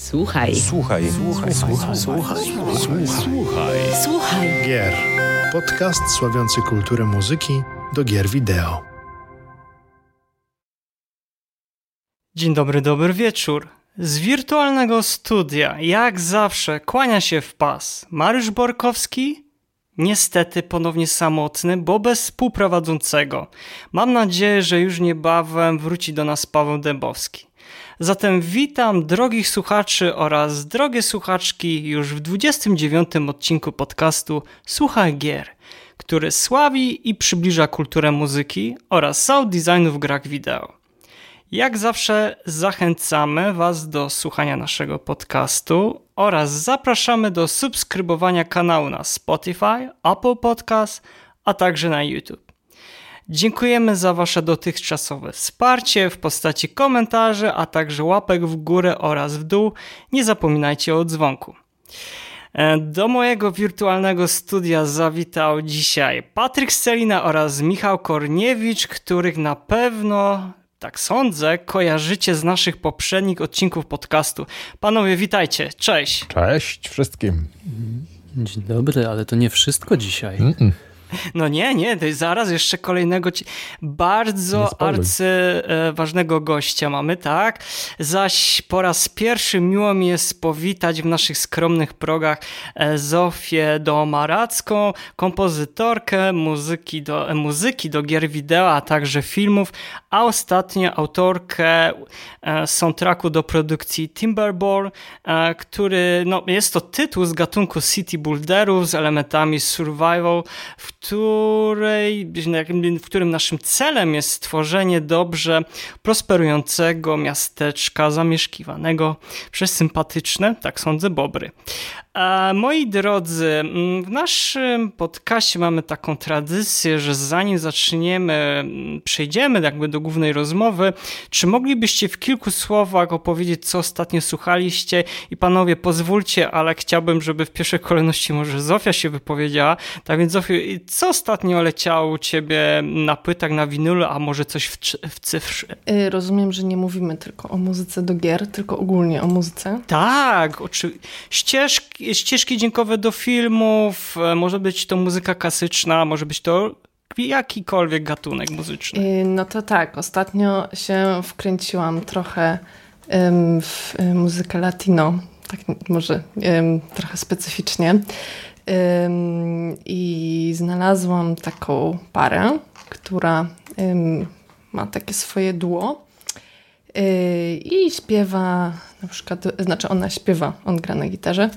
Słuchaj. Słuchaj. Słuchaj. Słuchaj. Słuchaj. Słuchaj. Słuchaj. Gier. Podcast sławiący kulturę muzyki do gier wideo. Dzień dobry, dobry wieczór. Z wirtualnego studia, jak zawsze, kłania się w pas Mariusz Borkowski. Niestety ponownie samotny, bo bez współprowadzącego. Mam nadzieję, że już niebawem wróci do nas Paweł Dębowski. Zatem witam drogich słuchaczy oraz drogie słuchaczki już w 29 odcinku podcastu Słuchaj Gier, który sławi i przybliża kulturę muzyki oraz sound designu w grach wideo. Jak zawsze zachęcamy Was do słuchania naszego podcastu oraz zapraszamy do subskrybowania kanału na Spotify, Apple Podcast, a także na YouTube. Dziękujemy za Wasze dotychczasowe wsparcie w postaci komentarzy, a także łapek w górę oraz w dół. Nie zapominajcie o dzwonku. E, Do mojego wirtualnego studia zawitał dzisiaj Patryk Scelina oraz Michał Korniewicz, których na pewno, tak sądzę, kojarzycie z naszych poprzednich odcinków podcastu. Panowie, witajcie, cześć. Cześć wszystkim. Dzień dobry, ale to nie wszystko dzisiaj. Mm-mm. No nie, nie, to jest zaraz jeszcze kolejnego ci... Bardzo arcy e, ważnego gościa mamy, tak? Zaś po raz pierwszy miło mi jest powitać w naszych skromnych progach e, Zofię Domaracką, kompozytorkę muzyki do, e, muzyki do gier wideo, a także filmów, a ostatnio autorkę soundtracku do produkcji Timberborn, który, no jest to tytuł z gatunku City Builderów z elementami survival, w której, w którym naszym celem jest stworzenie dobrze prosperującego miasteczka zamieszkiwanego przez sympatyczne, tak sądzę, bobry. A moi drodzy, mm, w naszym podcaście mamy taką tradycję, że zanim zaczniemy, mm, przejdziemy jakby do głównej rozmowy, czy moglibyście w kilku słowach opowiedzieć, co ostatnio słuchaliście? I panowie, pozwólcie, ale chciałbym, żeby w pierwszej kolejności może Zofia się wypowiedziała. Tak więc Zofio, co ostatnio leciało u ciebie na płytach, na winylu, a może coś w, w cyfrze? Y, Rozumiem, że nie mówimy tylko o muzyce do gier, tylko ogólnie o muzyce. Tak, oczy... ścieżki, ścieżki dźwiękowe do filmów, e, może być to muzyka klasyczna, może być to jakikolwiek gatunek muzyczny. Y, No to tak, ostatnio się wkręciłam trochę w y, muzykę latino, tak może trochę specyficznie. I znalazłam taką parę, która ma takie swoje duo. Y, I śpiewa, na przykład, znaczy ona śpiewa, on gra na gitarze.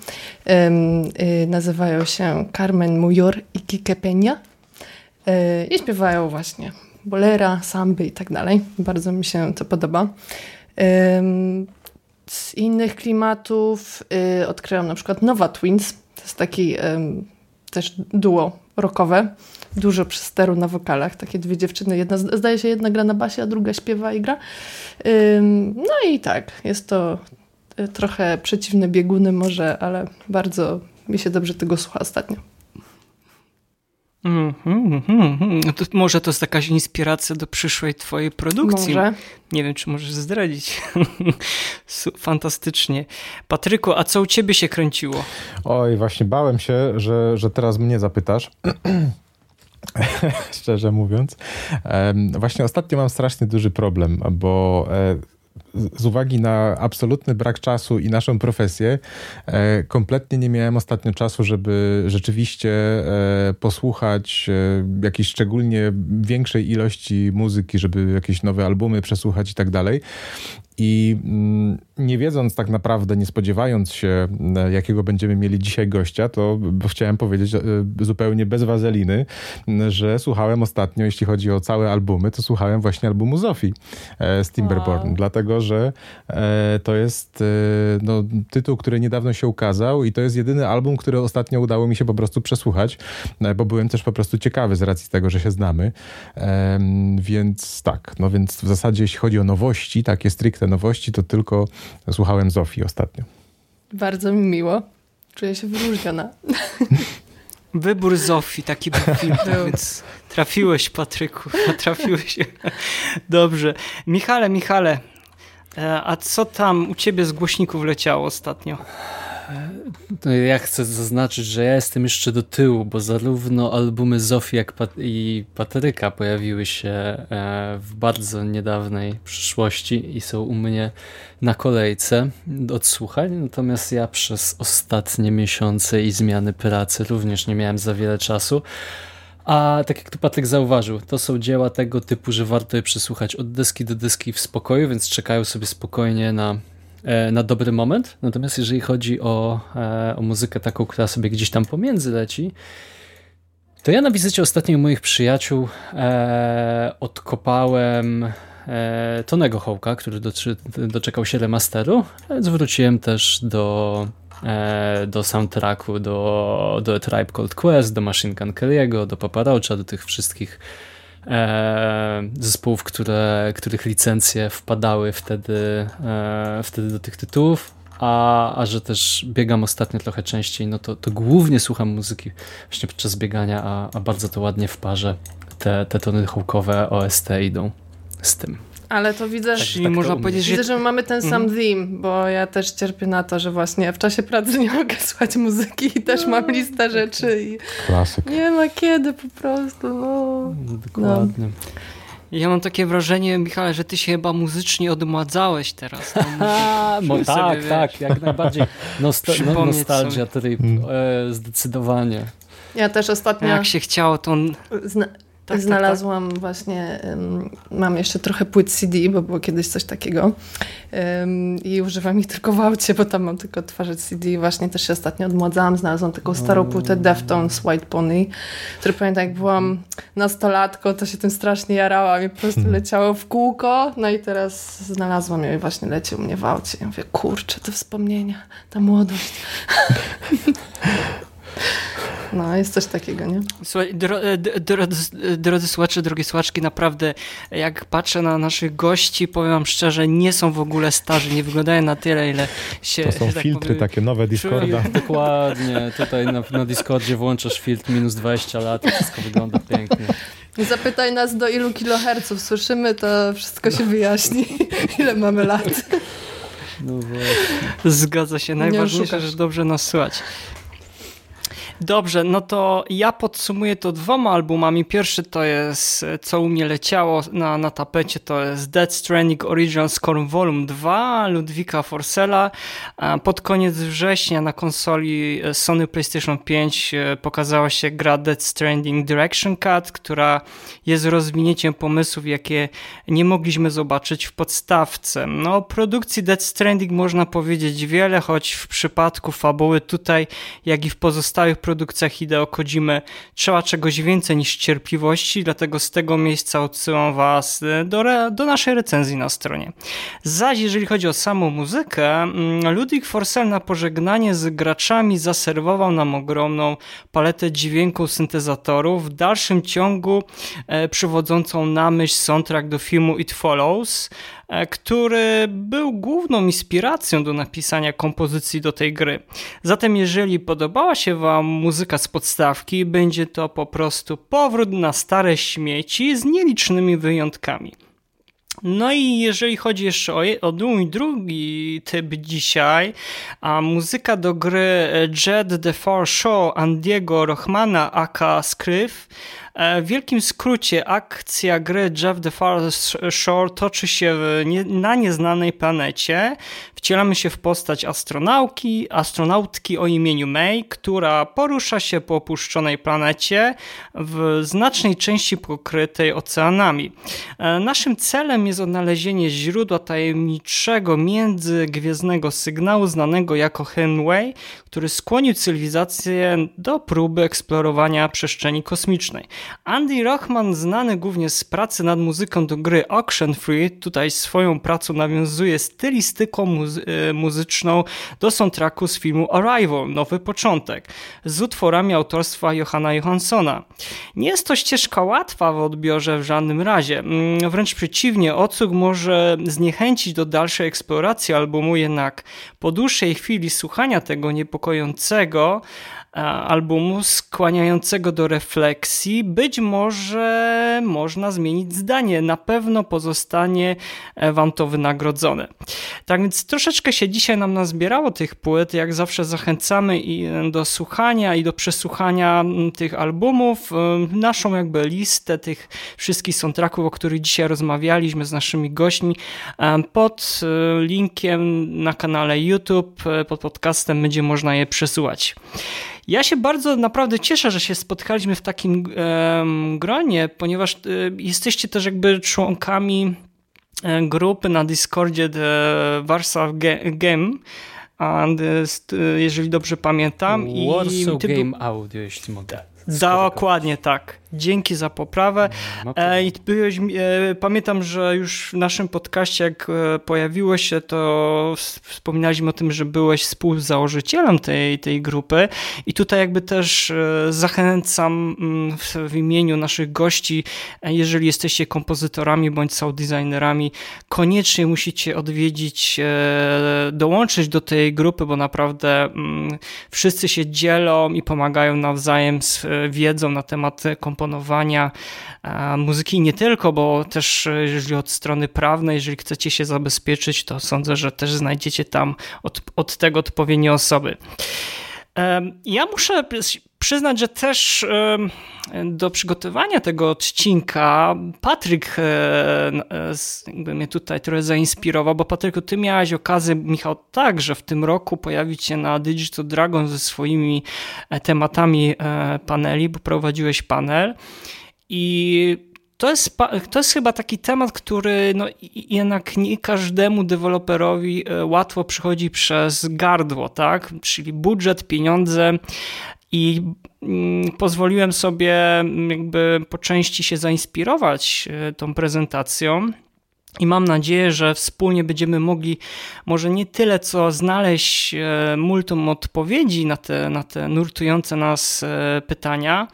Y, nazywają się Carmen Mujor i Kike Peña. Y, I śpiewają właśnie bolera, samby i tak dalej. Bardzo mi się to podoba. Z innych klimatów y, odkryłam na przykład Nowa Twins. To jest taki też duo rockowe. Dużo przysteru na wokalach. Takie dwie dziewczyny. Jedna, zdaje się, jedna gra na basie, a druga śpiewa i gra. No i tak, jest to y, trochę przeciwne bieguny może, ale bardzo mi się dobrze tego słucha ostatnio. Mhm, mhm, mhm. No to może to jest jakaś inspiracja do przyszłej twojej produkcji. Może. Nie wiem, czy możesz zdradzić. Fantastycznie. Patryku, a co u ciebie się kręciło? Oj, właśnie bałem się, że, że teraz mnie zapytasz. Szczerze mówiąc. Właśnie ostatnio mam strasznie duży problem, bo e, z- uwagi na absolutny brak czasu i naszą profesję, e, kompletnie nie miałem ostatnio czasu, żeby rzeczywiście e, posłuchać jakiejś szczególnie większej ilości muzyki, żeby jakieś nowe albumy przesłuchać i tak dalej. I mm, nie wiedząc tak naprawdę, nie spodziewając się, e, jakiego będziemy mieli dzisiaj gościa, to chciałem powiedzieć e, zupełnie bez wazeliny, że słuchałem ostatnio, jeśli chodzi o całe albumy, to słuchałem właśnie albumu Zofii e, z Timberborn, Wow. dlatego że to jest no, tytuł, który niedawno się ukazał i to jest jedyny album, który ostatnio udało mi się po prostu przesłuchać, bo byłem też po prostu ciekawy z racji tego, że się znamy. Więc tak, no więc w zasadzie jeśli chodzi o nowości, takie stricte nowości, to tylko słuchałem Zofii ostatnio. Bardzo mi miło. Czuję się wyróżniona. Wybór Zofii, taki był film, więc trafiłeś, Patryku, trafiłeś. Dobrze. Michale, Michale, E, a co tam u ciebie z głośników leciało ostatnio? Ja chcę zaznaczyć, że ja jestem jeszcze do tyłu, bo zarówno albumy Zofii jak i Patryka pojawiły się e, w bardzo niedawnej przyszłości i są u mnie na kolejce odsłuchań, natomiast ja przez ostatnie miesiące i zmiany pracy również nie miałem za wiele czasu. A tak jak tu Patryk zauważył, to są dzieła tego typu, że warto je przesłuchać od deski do deski w spokoju, więc czekają sobie spokojnie na na dobry moment. Natomiast jeżeli chodzi o, e, o muzykę taką, która sobie gdzieś tam pomiędzy leci, to ja na wizycie ostatnio moich przyjaciół e, odkopałem e, Tonego Hołka, który doczy, doczekał się remasteru, więc wróciłem też do, e, do soundtracku, do, do Tribe Called Quest, do Machine Gun Kelly'ego, do Papa Roacha, do tych wszystkich e, zespołów, które, których licencje wpadały wtedy, e, wtedy do tych tytułów, a, a że też biegam ostatnio trochę częściej, no to, to głównie słucham muzyki właśnie podczas biegania, a, a bardzo to ładnie w parze te, te tony hukowe OST idą z tym. Ale to widzę, tak, Czyli tak można powiedzieć, widzę, że mamy ten sam mm. theme, bo ja też cierpię na to, że właśnie w czasie pracy nie mogę słuchać muzyki i też mam no, listę rzeczy. I Klasyk. Nie ma kiedy po prostu. No. Dokładnie. No. Ja mam takie wrażenie, Michale, że ty się chyba muzycznie odmładzałeś teraz. No, tak, sobie, tak, wiesz, jak najbardziej. Nosta no, nostalgia trip, mm. e, zdecydowanie. Ja też ostatnio... Jak się chciało, to... Zna tak, Znalazłam tak, tak. właśnie, um, mam jeszcze trochę płyt CD, bo było kiedyś coś takiego um, i używam ich tylko w aucie, bo tam mam tylko odtwarzać CD i właśnie też się ostatnio odmładzałam, znalazłam taką starą płytę Deftones White Pony, który pamiętam jak byłam nastolatką, to się tym strasznie jarałam i po prostu leciało w kółko, no i teraz znalazłam ją i właśnie leci u mnie w aucie. Ja mówię, kurczę, te wspomnienia, ta młodość. No, jest coś takiego, nie? Słuchaj, dro, e, drodzy, drodzy słuchacze, drogie słuchaczki, naprawdę jak patrzę na naszych gości, powiem wam szczerze, nie są w ogóle starzy, nie wyglądają na tyle, ile się... To są tak filtry powiem, takie nowe Discorda. Dokładnie, tutaj na, na Discordzie włączasz filtr minus 20 lat i wszystko wygląda pięknie. Zapytaj nas do ilu kiloherców słyszymy, to wszystko się wyjaśni, ile mamy lat. No właśnie. Zgadza się, najważniejsze, że dobrze nas słuchać. Dobrze, no to ja podsumuję to dwoma albumami. Pierwszy to jest, co u mnie leciało na, na tapecie, to jest Dead Stranding Original Score Volume 2 Ludwika Forsella. Pod koniec września na konsoli Sony PlayStation 5 e, pokazała się gra Dead Stranding Direction Cut, która jest rozwinięciem pomysłów, jakie nie mogliśmy zobaczyć w podstawce. No, o produkcji Dead Stranding można powiedzieć wiele, choć w przypadku fabuły tutaj, jak i w pozostałych produkcjach Hideo Kojimy trzeba czegoś więcej niż cierpliwości, dlatego z tego miejsca odsyłam Was do, do naszej recenzji na stronie. Zaś jeżeli chodzi o samą muzykę, mm, Ludwig Forsell na pożegnanie z graczami zaserwował nam ogromną paletę dźwięku syntezatorów, w dalszym ciągu e, przywodzącą na myśl soundtrack do filmu It Follows, E, który był główną inspiracją do napisania kompozycji do tej gry. Zatem jeżeli podobała się Wam muzyka z podstawki, będzie to po prostu powrót na stare śmieci z nielicznymi wyjątkami. No i jeżeli chodzi jeszcze o, o mój drugi typ dzisiaj, a muzyka do gry Jet the Far Show Andiego Rochmana aka Skryf, E, w wielkim skrócie akcja gry Jeff the Far Shore toczy się na nieznanej planecie. Wcielamy się w postać astronauki, astronautki o imieniu May, która porusza się po opuszczonej planecie w znacznej części pokrytej oceanami. E, naszym celem jest odnalezienie źródła tajemniczego międzygwiezdnego sygnału znanego jako Hemingway, który skłonił cywilizację do próby eksplorowania przestrzeni kosmicznej. Andy Rochman, znany głównie z pracy nad muzyką do gry Auction Free, tutaj swoją pracą nawiązuje stylistyką muzy e, muzyczną do soundtracku z filmu Arrival, Nowy Początek, z utworami autorstwa Johanna Johanssona. Nie jest to ścieżka łatwa w odbiorze w żadnym razie, mm, wręcz przeciwnie, odsłuch może zniechęcić do dalszej eksploracji albumu, jednak po dłuższej chwili słuchania tego niepokojącego, niepokojącego, albumu skłaniającego do refleksji być może można zmienić zdanie. Na pewno pozostanie wam to wynagrodzone. Tak więc troszeczkę się dzisiaj nam nazbierało tych płyt. Jak zawsze zachęcamy i do słuchania i do przesłuchania tych albumów. Naszą jakby listę tych wszystkich soundtracków, o których dzisiaj rozmawialiśmy z naszymi gośćmi pod linkiem na kanale YouTube, pod podcastem będzie można je przesyłać. Ja się bardzo naprawdę cieszę, że się spotkaliśmy w takim gronie, ponieważ e, jesteście też jakby członkami e, grupy na Discordzie The Warsaw Game. And, e, jeżeli dobrze pamiętam. Warsaw I Game Audio, jeśli mogę. Dokładnie tak. Dzięki za poprawę. No e, byłeś, e, pamiętam, że już w naszym podcaście, jak e, pojawiłeś się, to wspominaliśmy o tym, że byłeś współzałożycielem tej, tej grupy i tutaj jakby też zachęcam mm, w imieniu naszych gości, jeżeli jesteście kompozytorami bądź sound designerami, koniecznie musicie odwiedzić, dołączyć do tej grupy, bo naprawdę mm, wszyscy się dzielą i pomagają nawzajem z wiedzą na temat kompozycji komponowania muzyki nie tylko, bo też e, jeżeli od strony prawnej, jeżeli chcecie się zabezpieczyć, to sądzę, że też znajdziecie tam od, od tego odpowiednie osoby. Ja muszę przyznać, że też do przygotowania tego odcinka Patryk e, jakby mnie tutaj trochę zainspirował, bo Patryku, ty miałeś okazję, Michał, także w tym roku pojawić się na Digital Dragon ze swoimi e, tematami e, paneli, bo prowadziłeś panel i to jest, to jest chyba taki temat, który no, jednak nie każdemu deweloperowi łatwo przychodzi przez gardło, tak? Czyli budżet, pieniądze i mm, pozwoliłem sobie mm, jakby po części się zainspirować e, tą prezentacją. I mam nadzieję, że wspólnie będziemy mogli może nie tyle co znaleźć e, multum odpowiedzi na te, na te nurtujące nas e, pytania,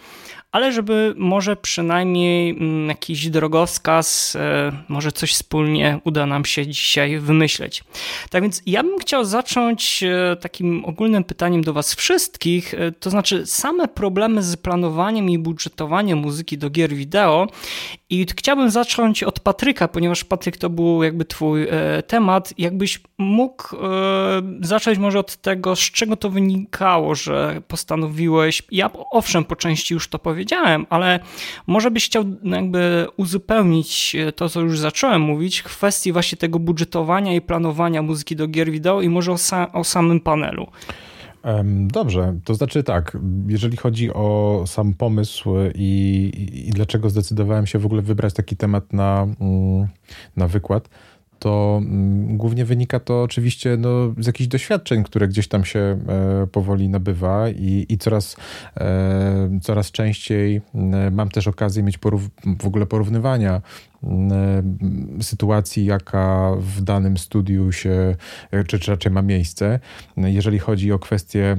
ale żeby może przynajmniej mm, jakiś drogowskaz, e, może coś wspólnie uda nam się dzisiaj wymyśleć. Tak więc ja bym chciał zacząć e, takim ogólnym pytaniem do Was wszystkich, e, to znaczy same problemy z planowaniem i budżetowaniem muzyki do gier wideo. I chciałbym zacząć od Patryka, ponieważ Patryk to był jakby Twój temat. Jakbyś mógł zacząć może od tego, z czego to wynikało, że postanowiłeś, ja owszem po części już to powiedziałem, powiedziałem, ale może byś chciał jakby uzupełnić to, co już zacząłem mówić, kwestii właśnie tego budżetowania i planowania muzyki do gier wideo i może o, sa o samym panelu. Dobrze, to znaczy tak, jeżeli chodzi o sam pomysł i, i, dlaczego zdecydowałem się w ogóle wybrać taki temat na, mm, na wykład, to mm, głównie wynika to oczywiście no, z jakichś doświadczeń, które gdzieś tam się e, powoli nabywa i, i coraz, e, coraz częściej mam też okazję mieć w ogóle porównywania E, sytuacji, jaka w danym studiu się, czy, czy raczej ma miejsce. Jeżeli chodzi o kwestię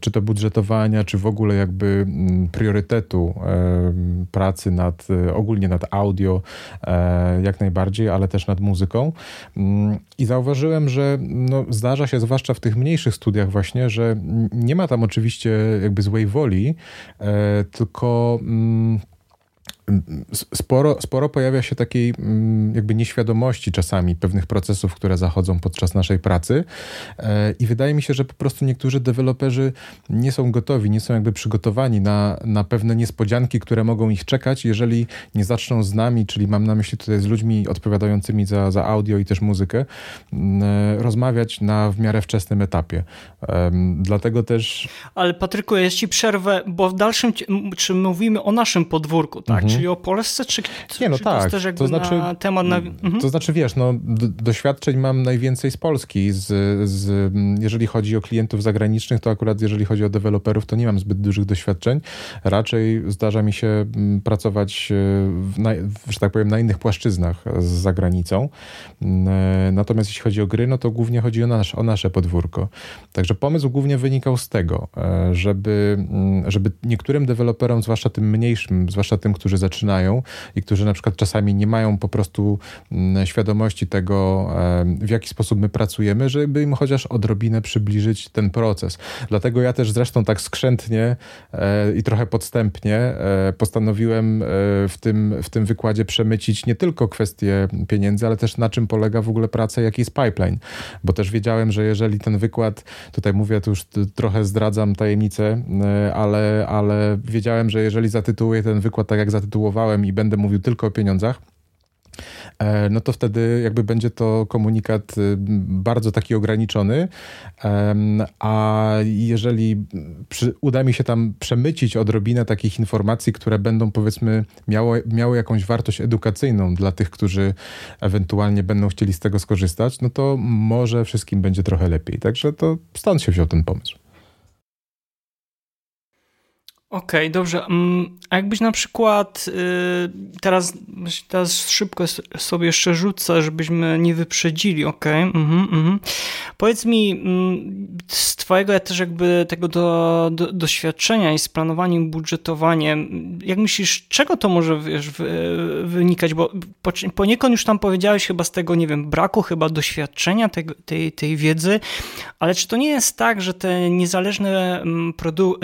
czy to budżetowania, czy w ogóle jakby priorytetu e, pracy nad, ogólnie nad audio, e, jak najbardziej, ale też nad muzyką. I zauważyłem, że no, zdarza się, zwłaszcza w tych mniejszych studiach właśnie, że nie ma tam oczywiście jakby złej woli, tylko sporo, sporo pojawia się takiej mm, jakby nieświadomości czasami pewnych procesów, które zachodzą podczas naszej pracy e, i wydaje mi się, że po prostu niektórzy deweloperzy nie są gotowi, nie są jakby przygotowani na, na pewne niespodzianki, które mogą ich czekać, jeżeli nie zaczną z nami, czyli mam na myśli tutaj z ludźmi odpowiadającymi za, za audio i też muzykę, mm, e, rozmawiać na w miarę wczesnym etapie. Dlatego też... Ale Patryku, ja ci przerwę, bo w dalszym, czy mówimy o naszym podwórku, tak? Mhm. Czyli o Polsce, czy, nie, no czy tak. to jest też jakby to znaczy, na temat... Na... Mhm. To znaczy, wiesz, no, doświadczeń mam najwięcej z Polski. Z, z, jeżeli chodzi o klientów zagranicznych, to akurat jeżeli chodzi o deweloperów, to nie mam zbyt dużych doświadczeń. Raczej zdarza mi się pracować, e, na, że tak powiem, na innych płaszczyznach z zagranicą. E, natomiast jeśli chodzi o gry, no to głównie chodzi o, nasz, o nasze podwórko. Także pomysł głównie wynikał z tego, e, żeby, żeby niektórym deweloperom, zwłaszcza tym mniejszym, zwłaszcza tym, którzy zaczynają i którzy na przykład czasami nie mają po prostu mm, świadomości tego, w jaki sposób my pracujemy, żeby im chociaż odrobinę przybliżyć ten proces. Dlatego ja też zresztą tak skrzętnie e, i trochę podstępnie e, postanowiłem w tym, w tym wykładzie przemycić nie tylko kwestie pieniędzy, ale też na czym polega w ogóle praca, jaki jest pipeline. Bo też wiedziałem, że jeżeli ten wykład, tutaj mówię, to już trochę zdradzam tajemnicę, ale, ale wiedziałem, że jeżeli zatytułuję ten wykład tak, jak zatytułowałem i będę mówił tylko o pieniądzach, e, no to wtedy jakby będzie to komunikat y, bardzo taki ograniczony, a jeżeli przy, uda mi się tam przemycić odrobinę takich informacji, które będą powiedzmy miało, miały jakąś wartość edukacyjną dla tych, którzy ewentualnie będą chcieli z tego skorzystać, no to może wszystkim będzie trochę lepiej. Także to stąd się wziął ten pomysł. Okej, okay, dobrze. Mm, a jakbyś na przykład y, teraz, teraz szybko sobie jeszcze rzucę, żebyśmy nie wyprzedzili, okej. Okay? Mhm, mhm. Powiedz mi, mm, z twojego też jakby tego do, do, doświadczenia i z planowaniem, budżetowaniem, jak myślisz, czego to może wiesz, wynikać? Bo poniekąd już tam powiedziałeś chyba z tego, nie wiem, braku chyba doświadczenia tego, tej, tej wiedzy, ale czy to nie jest tak, że te niezależne mm, produ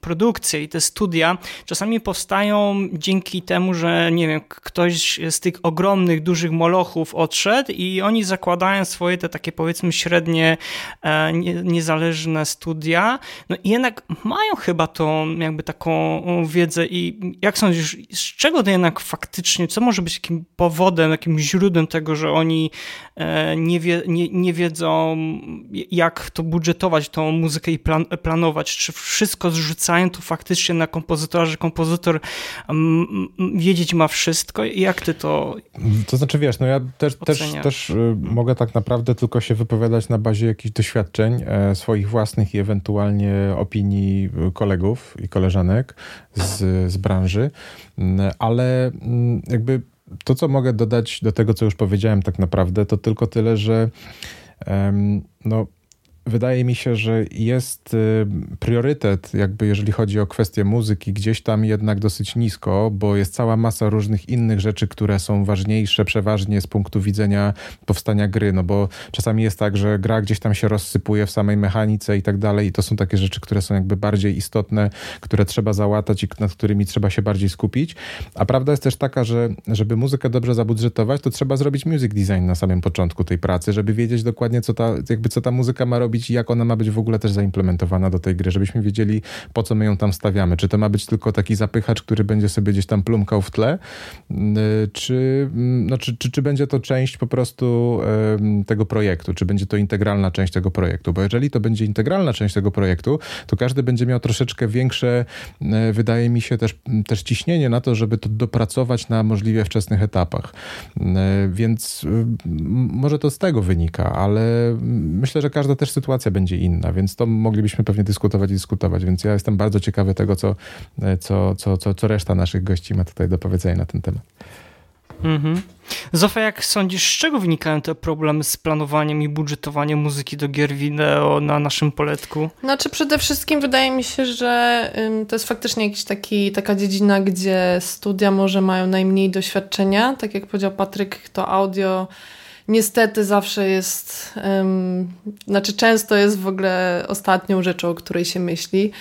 produkcje i te studia czasami powstają dzięki temu, że nie wiem, ktoś z tych ogromnych, dużych molochów odszedł i oni zakładają swoje te takie powiedzmy średnie, e, niezależne studia, no i jednak mają chyba tą jakby taką wiedzę i jak sądzisz, z czego to jednak faktycznie, co może być takim powodem, jakimś źródłem tego, że oni e, nie, wie, nie, nie wiedzą jak to budżetować, tą muzykę i plan, planować, czy wszystko zrzucają to faktycznie faktycznie na kompozytora, że kompozytor mm, mm, wiedzieć ma wszystko? Jak ty to To znaczy, wiesz, no ja też, też, też y, mogę tak naprawdę tylko się wypowiadać na bazie jakichś doświadczeń e, swoich własnych i ewentualnie opinii kolegów i koleżanek z, z branży, mm, ale jakby to, co mogę dodać do tego, co już powiedziałem tak naprawdę, to tylko tyle, że no wydaje mi się, że jest y, priorytet, jakby jeżeli chodzi o kwestię muzyki, gdzieś tam jednak dosyć nisko, bo jest cała masa różnych innych rzeczy, które są ważniejsze przeważnie z punktu widzenia powstania gry, no bo czasami jest tak, że gra gdzieś tam się rozsypuje w samej mechanice i tak dalej i to są takie rzeczy, które są jakby bardziej istotne, które trzeba załatać i nad którymi trzeba się bardziej skupić, a prawda jest też taka, że żeby muzykę dobrze zabudżetować, to trzeba zrobić music design na samym początku tej pracy, żeby wiedzieć dokładnie, co ta, jakby co ta muzyka ma robić robić i jak ona ma być w ogóle też zaimplementowana do tej gry, żebyśmy wiedzieli, po co my ją tam stawiamy. Czy to ma być tylko taki zapychacz, który będzie sobie gdzieś tam plumkał w tle, mm, czy, mm, no, czy, czy, czy będzie to część po prostu tego projektu, czy będzie to integralna część tego projektu, bo jeżeli to będzie integralna część tego projektu, to każdy będzie miał troszeczkę większe, e, wydaje mi się, też, też ciśnienie na to, żeby to dopracować na możliwie wczesnych etapach. E, więc może to z tego wynika, ale myślę, że każda też sytuacja sytuacja będzie inna, więc to moglibyśmy pewnie dyskutować i dyskutować, więc ja jestem bardzo ciekawy tego, co, co, co, co, co reszta naszych gości ma tutaj do powiedzenia na ten temat. Mhm. Zofia, jak sądzisz, z czego wynikają te problemy z planowaniem i budżetowaniem muzyki do gier wideo na naszym poletku? Znaczy przede wszystkim wydaje mi się, że to jest faktycznie jakiś taki, taka dziedzina, gdzie studia może mają najmniej doświadczenia. Tak jak powiedział Patryk, to audio niestety zawsze jest, um, znaczy często jest w ogóle ostatnią rzeczą, o której się myśli.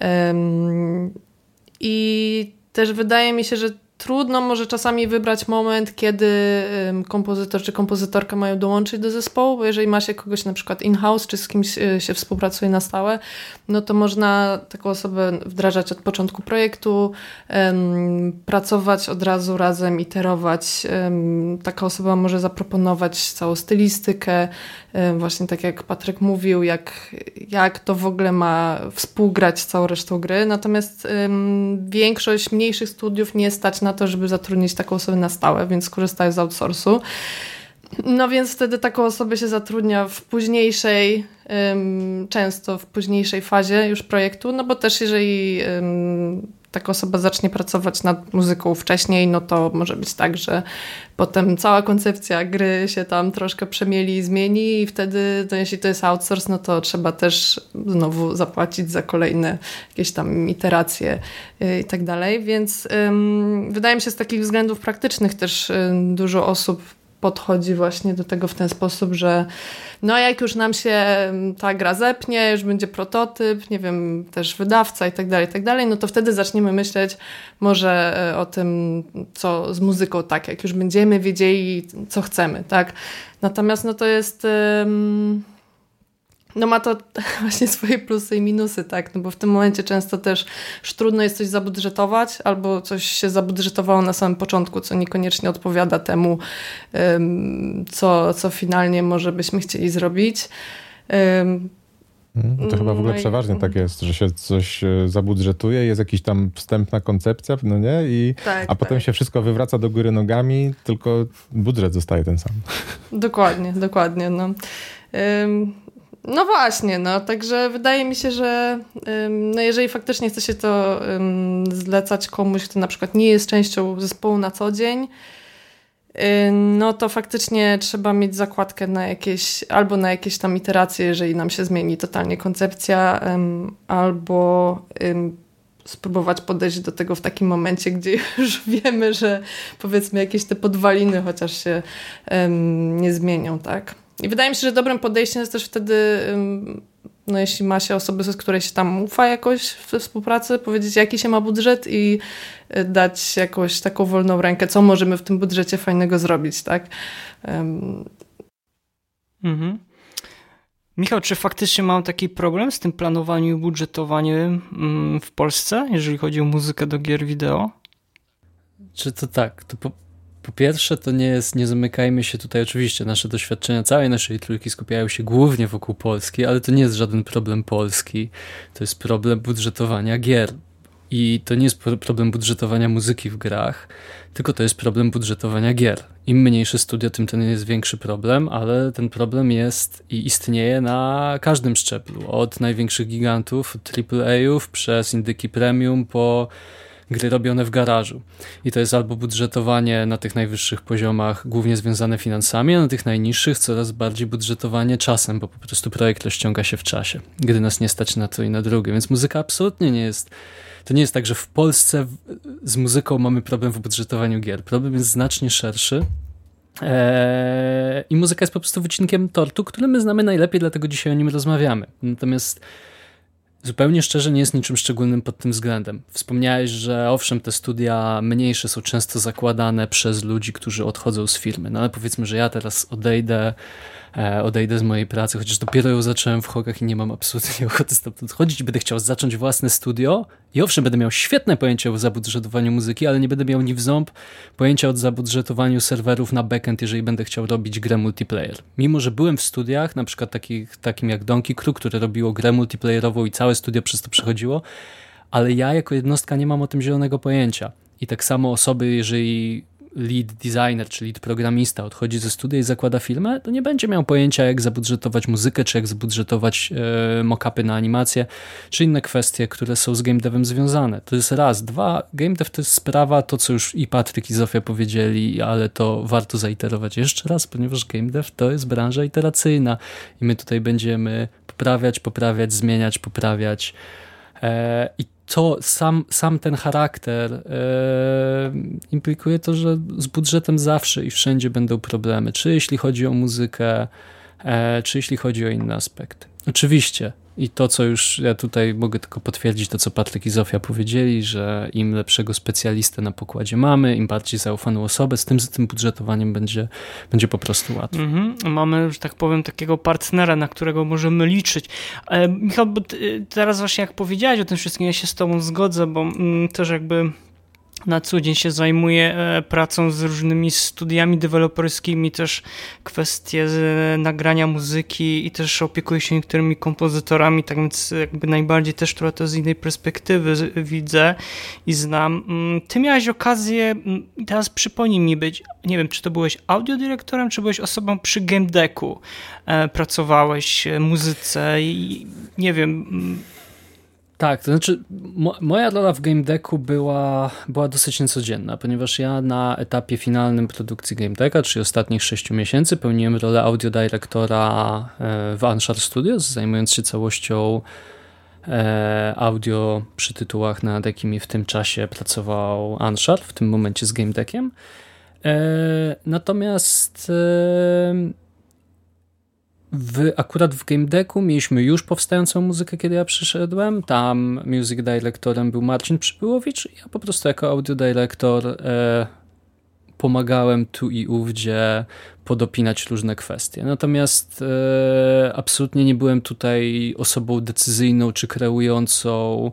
Um, I też wydaje mi się, że trudno może czasami wybrać moment, kiedy kompozytor czy kompozytorka mają dołączyć do zespołu, bo jeżeli ma się kogoś na przykład in-house, czy z kimś e, się współpracuje na stałe, no to można taką osobę wdrażać od początku projektu, pracować od razu razem, iterować. Taka osoba może zaproponować całą stylistykę, właśnie tak jak Patryk mówił, jak, jak to w ogóle ma współgrać z całą resztą gry. Natomiast większość mniejszych studiów nie stać na na to, żeby zatrudnić taką osobę na stałe, więc korzystają z outsourcu. No więc wtedy taką osobę się zatrudnia w późniejszej, często w późniejszej fazie już projektu, no bo też jeżeli taka osoba zacznie pracować nad muzyką wcześniej, no to może być tak, że potem cała koncepcja gry się tam troszkę przemieli i zmieni i wtedy, jeśli to jest outsource, no to trzeba też znowu zapłacić za kolejne jakieś tam iteracje y, i tak dalej, więc ym, wydaje mi się z takich względów praktycznych też y, dużo osób podchodzi właśnie do tego w ten sposób, że no jak już nam się ta gra zepnie, już będzie prototyp, nie wiem, też wydawca i tak dalej, i tak dalej, no to wtedy zaczniemy myśleć może e, o tym, co z muzyką, tak, jak już będziemy wiedzieli, co chcemy, tak. Natomiast no to jest... no ma to właśnie swoje plusy i minusy, tak, no bo w tym momencie często też już trudno jest coś zabudżetować, albo coś się zabudżetowało na samym początku, co niekoniecznie odpowiada temu, co, co finalnie może byśmy chcieli zrobić. Mhm. To chyba w ogóle no przeważnie tak jest, że się coś e, zabudżetuje, jest jakaś tam wstępna koncepcja, no nie? I, tak, a potem tak. się wszystko wywraca do góry nogami, tylko budżet zostaje ten sam. Dokładnie, dokładnie. No. No właśnie, no także wydaje mi się, że no jeżeli faktycznie chce się to zlecać komuś, kto na przykład nie jest częścią zespołu na co dzień, no to faktycznie trzeba mieć zakładkę na jakieś, albo na jakieś tam iteracje, jeżeli nam się zmieni totalnie koncepcja, albo spróbować podejść do tego w takim momencie, gdzie już wiemy, że powiedzmy jakieś te podwaliny chociaż się nie zmienią, tak? I wydaje mi się, że dobrym podejściem jest też wtedy, no jeśli ma się osoby, z której się tam ufa jakoś we współpracy, powiedzieć jaki się ma budżet i y, dać jakąś taką wolną rękę, co możemy w tym budżecie fajnego zrobić, tak? Mhm. Michał, czy faktycznie mam taki problem z tym planowaniem i budżetowaniem mm, w Polsce, jeżeli chodzi o muzykę do gier wideo? Czy to tak? To po, po pierwsze, to nie jest, nie zamykajmy się tutaj, oczywiście nasze doświadczenia całej naszej trójki skupiają się głównie wokół Polski, ale to nie jest żaden problem Polski, to jest problem budżetowania gier. I to nie jest problem budżetowania muzyki w grach, tylko to jest problem budżetowania gier. Im mniejsze studio, tym ten jest większy problem, ale ten problem jest i istnieje na każdym szczeblu. Od największych gigantów, AAA-ów, przez indyki premium, po gry robione w garażu. I to jest albo budżetowanie na tych najwyższych poziomach, głównie związane finansami, a na tych najniższych coraz bardziej budżetowanie czasem, bo po prostu projekt rozciąga się w czasie, gdy nas nie stać na to i na drugie. Więc muzyka absolutnie nie jest. To nie jest tak, że w Polsce z muzyką mamy problem w budżetowaniu gier. Problem jest znacznie szerszy. Eee, I muzyka jest po prostu wycinkiem tortu, który my znamy najlepiej, dlatego dzisiaj o nim rozmawiamy. Natomiast Zupełnie szczerze nie jest niczym szczególnym pod tym względem. Wspomniałeś, że owszem, te studia mniejsze są często zakładane przez ludzi, którzy odchodzą z firmy. No ale powiedzmy, że ja teraz odejdę odejdę z mojej pracy, chociaż dopiero ją zacząłem w Hogach i nie mam absolutnie ochoty stamtąd chodzić. Będę chciał zacząć własne studio i owszem, będę miał świetne pojęcie o zabudżetowaniu muzyki, ale nie będę miał ni w ząb pojęcia o zabudżetowaniu serwerów na backend, jeżeli będę chciał robić grę multiplayer. Mimo, że byłem w studiach, na przykład takich, takim jak Donkey Crew, które robiło grę multiplayerową i całe studio przez to przechodziło, ale ja jako jednostka nie mam o tym zielonego pojęcia. I tak samo osoby, jeżeli lead designer, czy lead programista odchodzi ze studia i zakłada firmę, to nie będzie miał pojęcia, jak zabudżetować muzykę, czy jak zabudżetować e, mock-upy na animację, czy inne kwestie, które są z game devem związane. To jest raz. Dwa, game dev to jest sprawa, to co już i Patryk i Zofia powiedzieli, ale to warto zaiterować jeszcze raz, ponieważ game dev to jest branża iteracyjna i my tutaj będziemy poprawiać, poprawiać, zmieniać, poprawiać. E, I to sam, sam ten charakter e, implikuje to, że z budżetem zawsze i wszędzie będą problemy, czy jeśli chodzi o muzykę, e, czy jeśli chodzi o inne aspekty. Oczywiście i to, co już ja tutaj mogę tylko potwierdzić, to co Patryk i Zofia powiedzieli, że im lepszego specjalistę na pokładzie mamy, im bardziej zaufaną osobę, z tym, z tym budżetowaniem będzie, będzie po prostu łatwo. Mhm. Mamy, że tak powiem, takiego partnera, na którego możemy liczyć. E, Michał, bo teraz właśnie jak powiedziałeś o tym wszystkim, ja się z tobą zgodzę, bo mm, też jakby na co dzień się zajmuje e, pracą z różnymi studiami deweloperskimi, też kwestie nagrania muzyki i też opiekuję się niektórymi kompozytorami, tak więc jakby najbardziej też trochę to z innej perspektywy widzę i znam. Mm, ty miałeś okazję, mm, teraz przypomnij mi być, nie wiem, czy to byłeś audiodyrektorem, czy byłeś osobą przy game decku, e, pracowałeś muzyce i nie wiem, mm, Tak, to znaczy mo moja rola w Game Decku była, była dosyć niecodzienna, ponieważ ja na etapie finalnym produkcji Game Decka, czyli ostatnich sześciu miesięcy, pełniłem rolę audiodyrektora e, w Anshar Studios, zajmując się całością e, audio przy tytułach, nad jakimi w tym czasie pracował Anshar, w tym momencie z Game Deckiem. E, natomiast w, akurat w Game Decku mieliśmy już powstającą muzykę, kiedy ja przyszedłem. Tam music directorem był Marcin Przybyłowicz. Ja po prostu jako audio director e, pomagałem tu i ówdzie podopinać różne kwestie. Natomiast e, absolutnie nie byłem tutaj osobą decyzyjną czy kreującą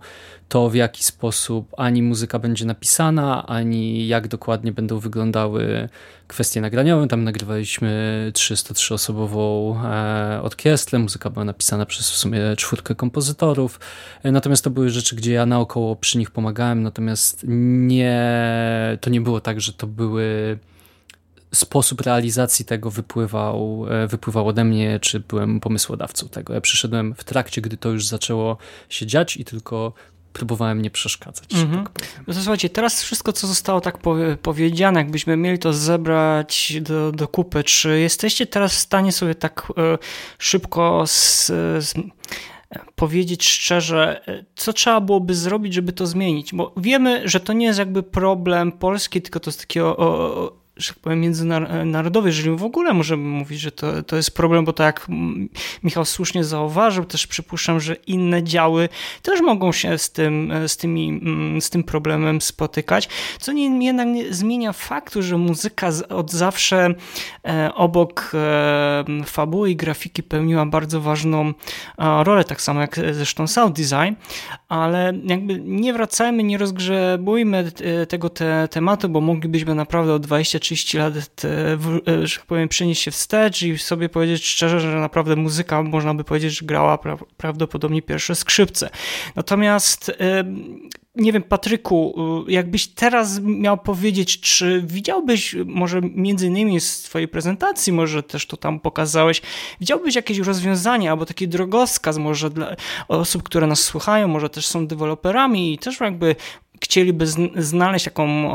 to, w jaki sposób ani muzyka będzie napisana, ani jak dokładnie będą wyglądały kwestie nagraniowe. Tam nagrywaliśmy 303-osobową e, orkiestrę, muzyka była napisana przez w sumie czwórkę kompozytorów, e, natomiast to były rzeczy, gdzie ja naokoło przy nich pomagałem, natomiast nie, to nie było tak, że to były sposób realizacji tego wypływał, e, wypływał ode mnie, czy byłem pomysłodawcą tego. Ja przyszedłem w trakcie, gdy to już zaczęło się dziać i tylko próbowałem nie przeszkadzać. Mhm. Tak no to słuchajcie, teraz wszystko, co zostało tak powiedziane, jakbyśmy mieli to zebrać do, do kupy, czy jesteście teraz w stanie sobie tak e, szybko z, z powiedzieć szczerze, e, co trzeba byłoby zrobić, żeby to zmienić? Bo wiemy, że to nie jest jakby problem polski, tylko to jest takie o, o, że tak powiem, międzynarodowy, jeżeli w ogóle możemy mówić, że to, to jest problem, bo tak jak Michał słusznie zauważył, też przypuszczam, że inne działy też mogą się z tym, z tymi, mm, z tym problemem spotykać, co nie, jednak nie zmienia faktu, że muzyka od zawsze e, obok e, fabuły i grafiki pełniła bardzo ważną rolę, tak samo jak zresztą sound design, ale jakby nie wracajmy, nie rozgrzebujmy e, tego te, tematu, bo moglibyśmy naprawdę o 20 30 lat, e, że tak powiem, przenieść się wstecz i sobie powiedzieć szczerze, że naprawdę muzyka, można by powiedzieć, grała pra prawdopodobnie pierwsze skrzypce. Natomiast nie wiem, Patryku, y, jakbyś teraz miał powiedzieć, czy widziałbyś może między innymi z twojej prezentacji, może też to tam pokazałeś, widziałbyś jakieś rozwiązanie albo taki drogowskaz może dla osób, które nas słuchają, może też są deweloperami i też jakby chcieliby znaleźć taką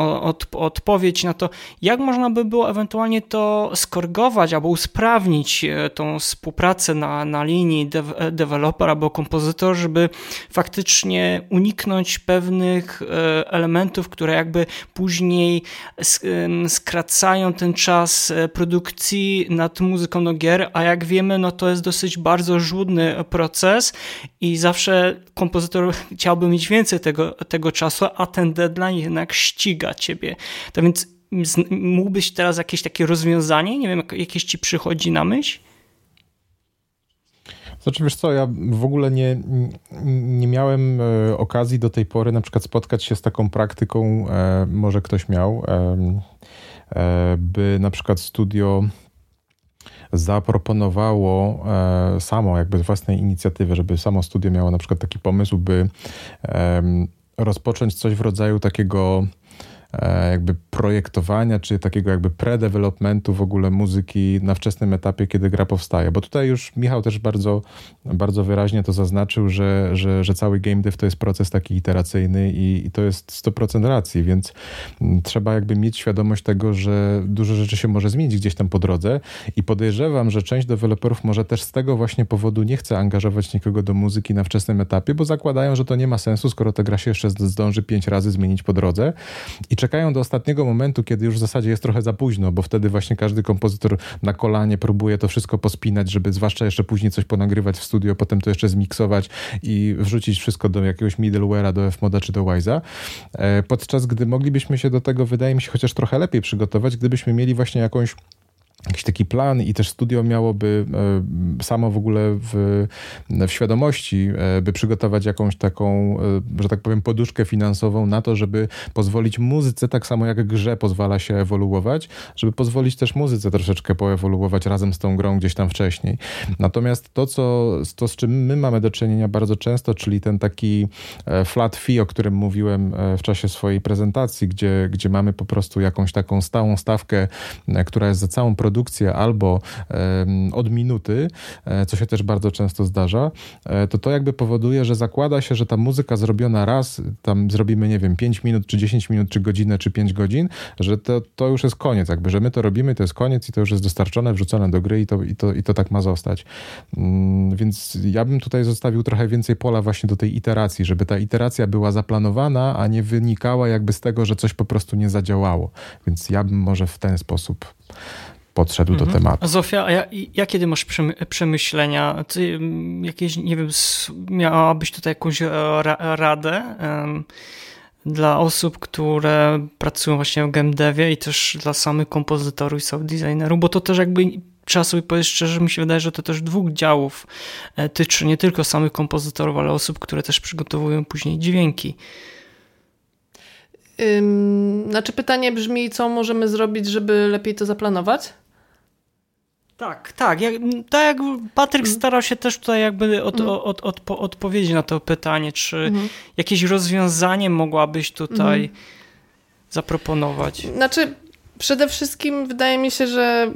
odpowiedź na to, jak można by było ewentualnie to skorygować albo usprawnić e, tą współpracę na, na linii de deweloper albo kompozytor, żeby faktycznie uniknąć pewnych e, elementów, które jakby później skracają ten czas e, produkcji nad muzyką do gier, a jak wiemy, no to jest dosyć bardzo żłudny proces i zawsze kompozytor chciałby mieć więcej tego, tego czasu, a ten deadline jednak ściga ciebie. To więc mógłbyś teraz jakieś takie rozwiązanie, nie wiem, jakieś ci przychodzi na myśl? Znaczy wiesz co, ja w ogóle nie, nie miałem e, okazji do tej pory na przykład spotkać się z taką praktyką, e, może ktoś miał, e, by na przykład studio zaproponowało samo, jakby z własnej inicjatywy, żeby samo studio miało na przykład taki pomysł, by rozpocząć coś w rodzaju takiego jakby projektowania, czy takiego jakby pre-developmentu w ogóle muzyki na wczesnym etapie, kiedy gra powstaje. Bo tutaj już Michał też bardzo, bardzo wyraźnie to zaznaczył, że, że, że cały game dev to jest proces taki iteracyjny i, i to jest 100% racji, więc trzeba jakby mieć świadomość tego, że dużo rzeczy się może zmienić gdzieś tam po drodze i podejrzewam, że część deweloperów może też z tego właśnie powodu nie chce angażować nikogo do muzyki na wczesnym etapie, bo zakładają, że to nie ma sensu, skoro ta gra się jeszcze zdąży pięć razy zmienić po drodze i czekają do ostatniego momentu, kiedy już w zasadzie jest trochę za późno, bo wtedy właśnie każdy kompozytor na kolanie próbuje to wszystko pospinać, żeby zwłaszcza jeszcze później coś ponagrywać w studio, potem to jeszcze zmiksować i wrzucić wszystko do jakiegoś middleware'a, do Fmoda czy do Wise'a. E, podczas gdy moglibyśmy się do tego, wydaje mi się, chociaż trochę lepiej przygotować, gdybyśmy mieli właśnie jakąś jakiś taki plan i też studio miałoby e, samo w ogóle w, w świadomości, e, by przygotować jakąś taką, e, że tak powiem, poduszkę finansową na to, żeby pozwolić muzyce, tak samo jak grze pozwala się ewoluować, żeby pozwolić też muzyce troszeczkę poewoluować razem z tą grą gdzieś tam wcześniej. Natomiast to, co, to z czym my mamy do czynienia bardzo często, czyli ten taki flat fee, o którym mówiłem w czasie swojej prezentacji, gdzie, gdzie mamy po prostu jakąś taką stałą stawkę, która jest za całą produkcję, produkcję albo od minuty, e, co się też bardzo często zdarza, e, to to jakby powoduje, że zakłada się, że ta muzyka zrobiona raz, tam zrobimy, nie wiem, 5 minut, czy 10 minut, czy godzinę, czy 5 godzin, że to, to już jest koniec, jakby, że my to robimy, to jest koniec i to już jest dostarczone, wrzucone do gry i to, i to, i to tak ma zostać. Mm, więc ja bym tutaj zostawił trochę więcej pola właśnie do tej iteracji, żeby ta iteracja była zaplanowana, a nie wynikała jakby z tego, że coś po prostu nie zadziałało. Więc ja bym może w ten sposób podszedł mhm. do tematu. Zofia, a ja, jakie ty masz przemyślenia? Ty mm, jakieś, nie wiem, miałabyś tutaj jakąś radę um, dla osób, które pracują właśnie w game devie i też dla samych kompozytorów i sound designerów, bo to też jakby trzeba sobie powiedzieć szczerze, mi się wydaje, że to też dwóch działów e, tyczy nie tylko samych kompozytorów, ale osób, które też przygotowują później dźwięki. Ym, znaczy pytanie brzmi, co możemy zrobić, żeby lepiej to zaplanować? Tak, tak. Jak, tak jak Patryk mhm. starał się też tutaj jakby od, mhm. od, od, od, odpowiedzieć na to pytanie, czy mhm. jakieś rozwiązanie mogłabyś tutaj mhm. zaproponować? Znaczy, przede wszystkim wydaje mi się, że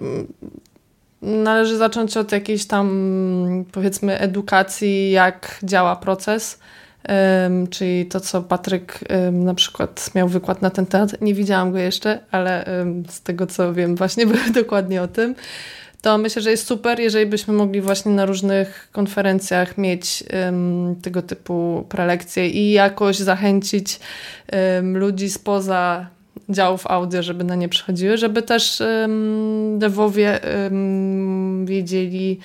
należy zacząć od jakiejś tam powiedzmy edukacji, jak działa proces. Um, czyli to, co Patryk um, na przykład miał wykład na ten temat. Nie widziałam go jeszcze, ale um, z tego, co wiem, właśnie był dokładnie o tym to myślę, że jest super, jeżeli byśmy mogli właśnie na różnych konferencjach mieć um, tego typu prelekcje i jakoś zachęcić um, ludzi spoza działów audio, żeby na nie przychodziły, żeby też um, dewowie wiedzieli,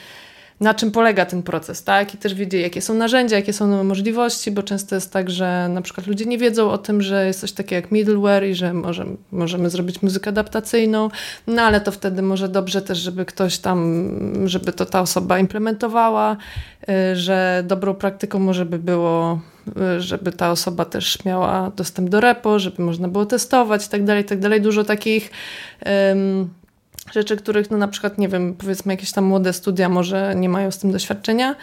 na czym polega ten proces, tak? I też wiedzieli, jakie są narzędzia, jakie są możliwości, bo często jest tak, że na przykład ludzie nie wiedzą o tym, że jest coś takiego jak middleware i że może, możemy zrobić muzykę adaptacyjną, no ale to wtedy może dobrze też, żeby ktoś tam, żeby to ta osoba implementowała, y, że dobrą praktyką może by było, y, żeby ta osoba też miała dostęp do repo, żeby można było testować i tak dalej, tak dalej. Dużo takich rzeczy, których no na przykład, nie wiem, powiedzmy jakieś tam młode studia może nie mają z tym doświadczenia,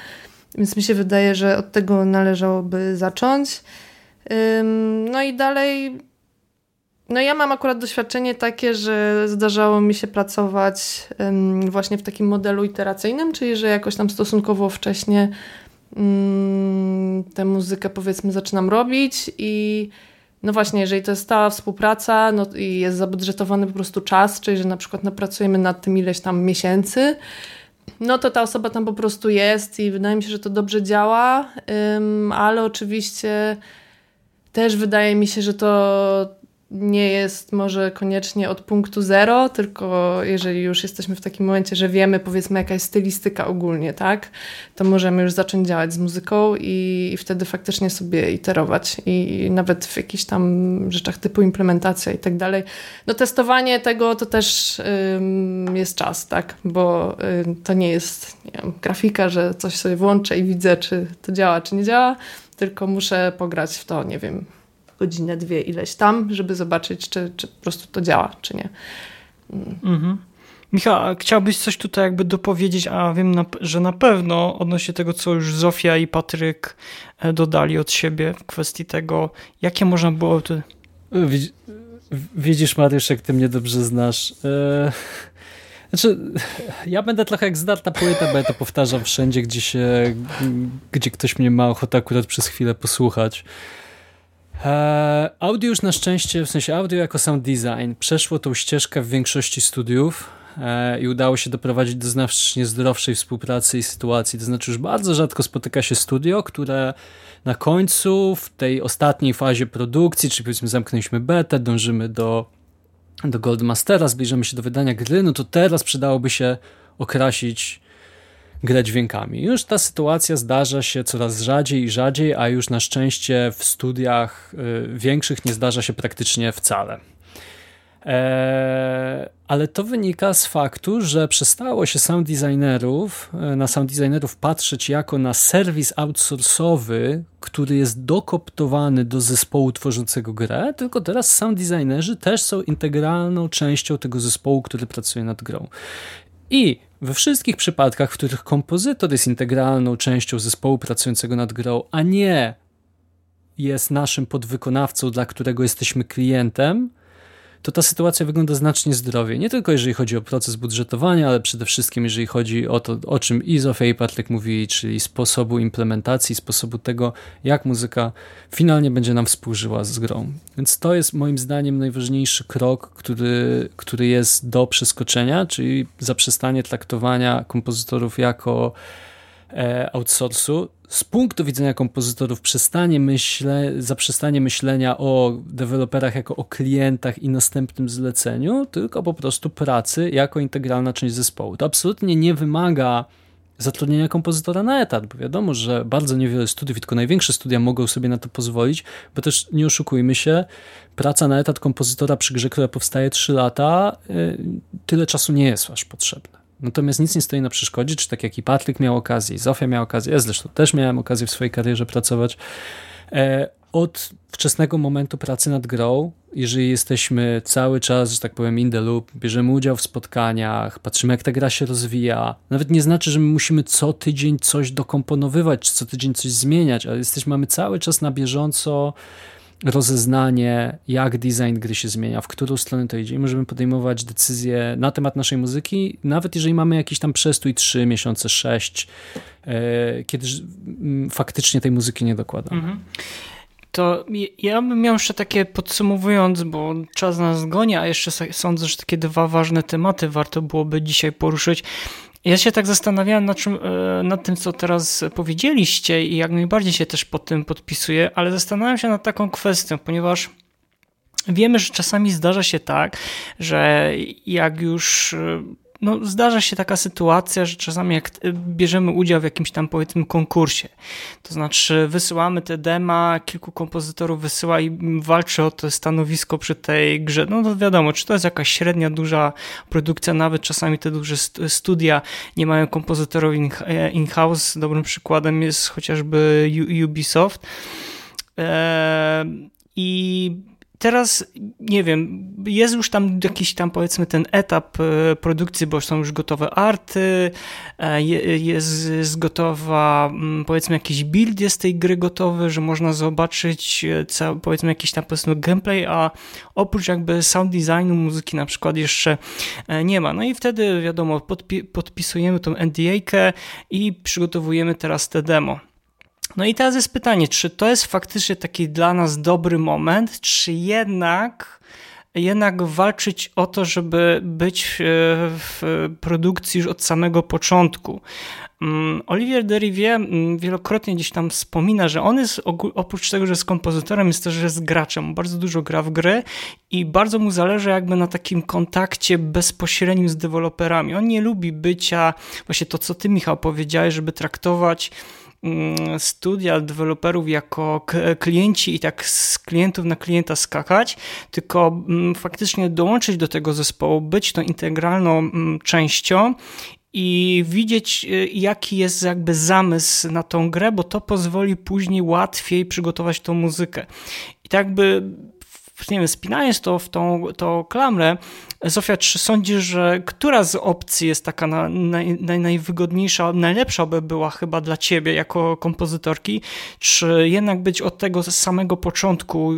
więc mi się wydaje, że od tego należałoby zacząć. No i dalej, no ja mam akurat doświadczenie takie, że zdarzało mi się pracować właśnie w takim modelu iteracyjnym, czyli że jakoś tam stosunkowo wcześnie tę muzykę powiedzmy zaczynam robić i no właśnie, jeżeli to jest stała współpraca no i jest zabudżetowany po prostu czas, czyli że na przykład napracujemy nad tym ileś tam miesięcy, no to ta osoba tam po prostu jest i wydaje mi się, że to dobrze działa, ale oczywiście też wydaje mi się, że to nie jest może koniecznie od punktu zero, tylko jeżeli już jesteśmy w takim momencie, że wiemy powiedzmy jaka jest stylistyka ogólnie, tak, to możemy już zacząć działać z muzyką i, i wtedy faktycznie sobie iterować i, nawet w jakichś tam rzeczach typu implementacja i tak dalej. No testowanie tego to też ym, jest czas, tak, bo ym, to nie jest nie wiem, grafika, że coś sobie włączę i widzę, czy to działa, czy nie działa, tylko muszę pograć w to, nie wiem, godzinę, dwie, ileś tam, żeby zobaczyć, czy, czy po prostu to działa, czy nie. Mhm. Michał, chciałbyś coś tutaj jakby dopowiedzieć, a wiem, że na pewno odnośnie tego, co już Zofia i Patryk e, dodali od siebie w kwestii tego, jakie można było... Tu... Widzisz, Mariusz, jak ty mnie dobrze znasz. E, znaczy, ja będę trochę jak zdarta płyta, bo ja to powtarzam wszędzie, gdzie się, gdzie ktoś mnie ma ochotę akurat przez chwilę posłuchać. E, audio już na szczęście, w sensie audio jako sound design, przeszło tą ścieżkę w większości studiów e, i udało się doprowadzić do znacznie zdrowszej współpracy i sytuacji. To znaczy już bardzo rzadko spotyka się studio, które na końcu, w tej ostatniej fazie produkcji, czyli powiedzmy zamknęliśmy betę, dążymy do, do Goldmastera, zbliżamy się do wydania gry, no to teraz przydałoby się okrasić grę dźwiękami. Już ta sytuacja zdarza się coraz rzadziej i rzadziej, a już na szczęście w studiach y, większych nie zdarza się praktycznie wcale. E, ale to wynika z faktu, że przestało się sound designerów, e, na sound designerów patrzeć jako na serwis outsourcowy, który jest dokoptowany do zespołu tworzącego grę, tylko teraz sound designerzy też są integralną częścią tego zespołu, który pracuje nad grą. I we wszystkich przypadkach, w których kompozytor jest integralną częścią zespołu pracującego nad grą, a nie jest naszym podwykonawcą, dla którego jesteśmy klientem, to ta sytuacja wygląda znacznie zdrowiej. Nie tylko jeżeli chodzi o proces budżetowania, ale przede wszystkim jeżeli chodzi o to, o czym i Zofia i Patryk mówili, czyli sposobu implementacji, sposobu tego, jak muzyka finalnie będzie nam współżyła z grą. Więc to jest moim zdaniem najważniejszy krok, który, który jest do przeskoczenia, czyli zaprzestanie traktowania kompozytorów jako outsourcu z punktu widzenia kompozytorów przestanie myśle, zaprzestanie myślenia o deweloperach jako o klientach i następnym zleceniu, tylko po prostu pracy jako integralna część zespołu. To absolutnie nie wymaga zatrudnienia kompozytora na etat, bo wiadomo, że bardzo niewiele studiów, tylko największe studia mogą sobie na to pozwolić, bo też nie oszukujmy się, praca na etat kompozytora przy grze, która powstaje 3 lata, y, tyle czasu nie jest aż potrzebne. Natomiast nic nie stoi na przeszkodzie, czy tak jak i Patryk miał okazję, i Zofia miała okazję, ja zresztą też miałem okazję w swojej karierze pracować, e, od wczesnego momentu pracy nad grą, jeżeli jesteśmy cały czas, że tak powiem, in the loop, bierzemy udział w spotkaniach, patrzymy jak ta gra się rozwija, nawet nie znaczy, że my musimy co tydzień coś dokomponowywać, czy co tydzień coś zmieniać, ale jesteśmy, mamy cały czas na bieżąco rozeznanie, jak design gry się zmienia, w którą stronę to idzie i możemy podejmować decyzje na temat naszej muzyki, nawet jeżeli mamy jakiś tam przestój 3 miesiące, 6, e, kiedy faktycznie tej muzyki nie dokładamy. Mhm. To ja bym miał jeszcze takie podsumowując, bo czas nas goni, a jeszcze sądzę, że takie dwa ważne tematy warto byłoby dzisiaj poruszyć. Ja się tak zastanawiałem nad, czym, e, nad tym, co teraz powiedzieliście i jak najbardziej się też pod tym podpisuję, ale zastanawiam się nad taką kwestią, ponieważ wiemy, że czasami zdarza się tak, że jak już e, no, zdarza się taka sytuacja, że czasami jak bierzemy udział w jakimś tam powiedzmy konkursie, to znaczy wysyłamy te dema, kilku kompozytorów wysyła i walczy o to stanowisko przy tej grze. No to wiadomo, czy to jest jakaś średnia, duża produkcja, nawet czasami te duże studia nie mają kompozytorów in-house. Dobrym przykładem jest chociażby Ubisoft. Eee, I teraz, nie wiem, jest już tam jakiś tam powiedzmy ten etap e, produkcji, bo są już gotowe arty, e, jest, jest gotowa, mm, powiedzmy jakiś build jest tej gry gotowy, że można zobaczyć e, powiedzmy jakiś tam powiedzmy gameplay, a oprócz jakby sound designu muzyki na przykład jeszcze nie ma. No i wtedy wiadomo, podpi podpisujemy tą NDA-kę i przygotowujemy teraz te demo. No i teraz jest pytanie, czy to jest faktycznie taki dla nas dobry moment, czy jednak jednak walczyć o to, żeby być w produkcji już od samego początku. Mm, Olivier Derivier mm, wielokrotnie gdzieś tam wspomina, że on jest oprócz tego, że jest kompozytorem, jest też jest graczem. Bardzo dużo gra w gry i bardzo mu zależy jakby na takim kontakcie bezpośrednim z deweloperami. On nie lubi bycia, właśnie to co ty Michał powiedziałeś, żeby traktować studia deweloperów jako klienci i tak z klientów na klienta skakać, tylko mm, faktycznie dołączyć do tego zespołu, być tą integralną mm, częścią i widzieć, y, jaki jest jakby zamysł na tą grę, bo to pozwoli później łatwiej przygotować tą muzykę. I tak by nie wiem, spinając to w tą, tą klamrę, Zofia, czy sądzisz, że która z opcji jest taka na, naj, najwygodniejsza, najlepsza by była chyba dla ciebie jako kompozytorki? Czy jednak być od tego samego początku,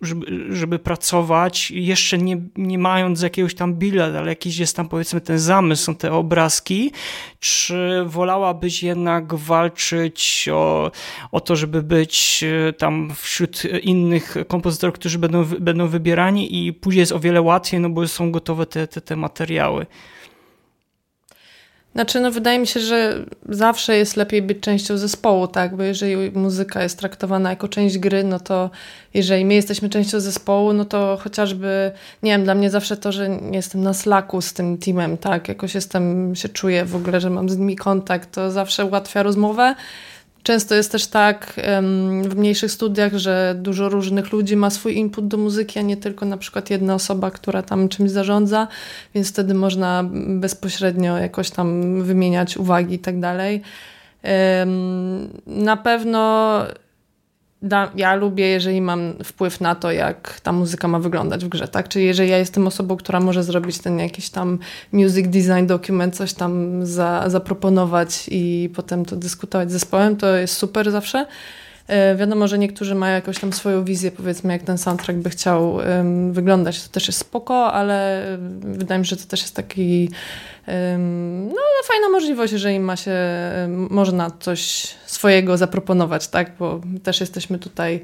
żeby, żeby pracować, jeszcze nie, nie mając jakiegoś tam bilet, ale jakiś jest tam powiedzmy ten zamysł, są te obrazki? Czy wolałabyś jednak walczyć o, o to, żeby być e, tam wśród innych kompozytorów, którzy będą, będą wybierani i później jest o wiele łatwiej, no bo są gotowi gotowe te, te, te materiały. Znaczy, no wydaje mi się, że zawsze jest lepiej być częścią zespołu, tak? Bo jeżeli muzyka jest traktowana jako część gry, no to jeżeli my jesteśmy częścią zespołu, no to chociażby, nie wiem, dla mnie zawsze to, że nie jestem na slaku z tym teamem, tak? Jakoś jestem, się czuję w ogóle, że mam z nimi kontakt, to zawsze ułatwia rozmowę. Często jest też tak w mniejszych studiach, że dużo różnych ludzi ma swój input do muzyki, a nie tylko na przykład jedna osoba, która tam czymś zarządza, więc wtedy można bezpośrednio jakoś tam wymieniać uwagi i tak dalej. Na pewno da, ja lubię, jeżeli mam wpływ na to, jak ta muzyka ma wyglądać w grze, tak? Czyli jeżeli ja jestem osobą, która może zrobić ten jakiś tam music design dokument, coś tam za, zaproponować i potem to dyskutować z zespołem, to jest super zawsze. E, wiadomo, że niektórzy mają jakąś tam swoją wizję, powiedzmy, jak ten soundtrack by chciał um, wyglądać. To też jest spoko, ale wydaje mi się, że to też jest taki um, no, fajna możliwość, jeżeli ma się, można coś swojego zaproponować, tak? Bo też jesteśmy tutaj,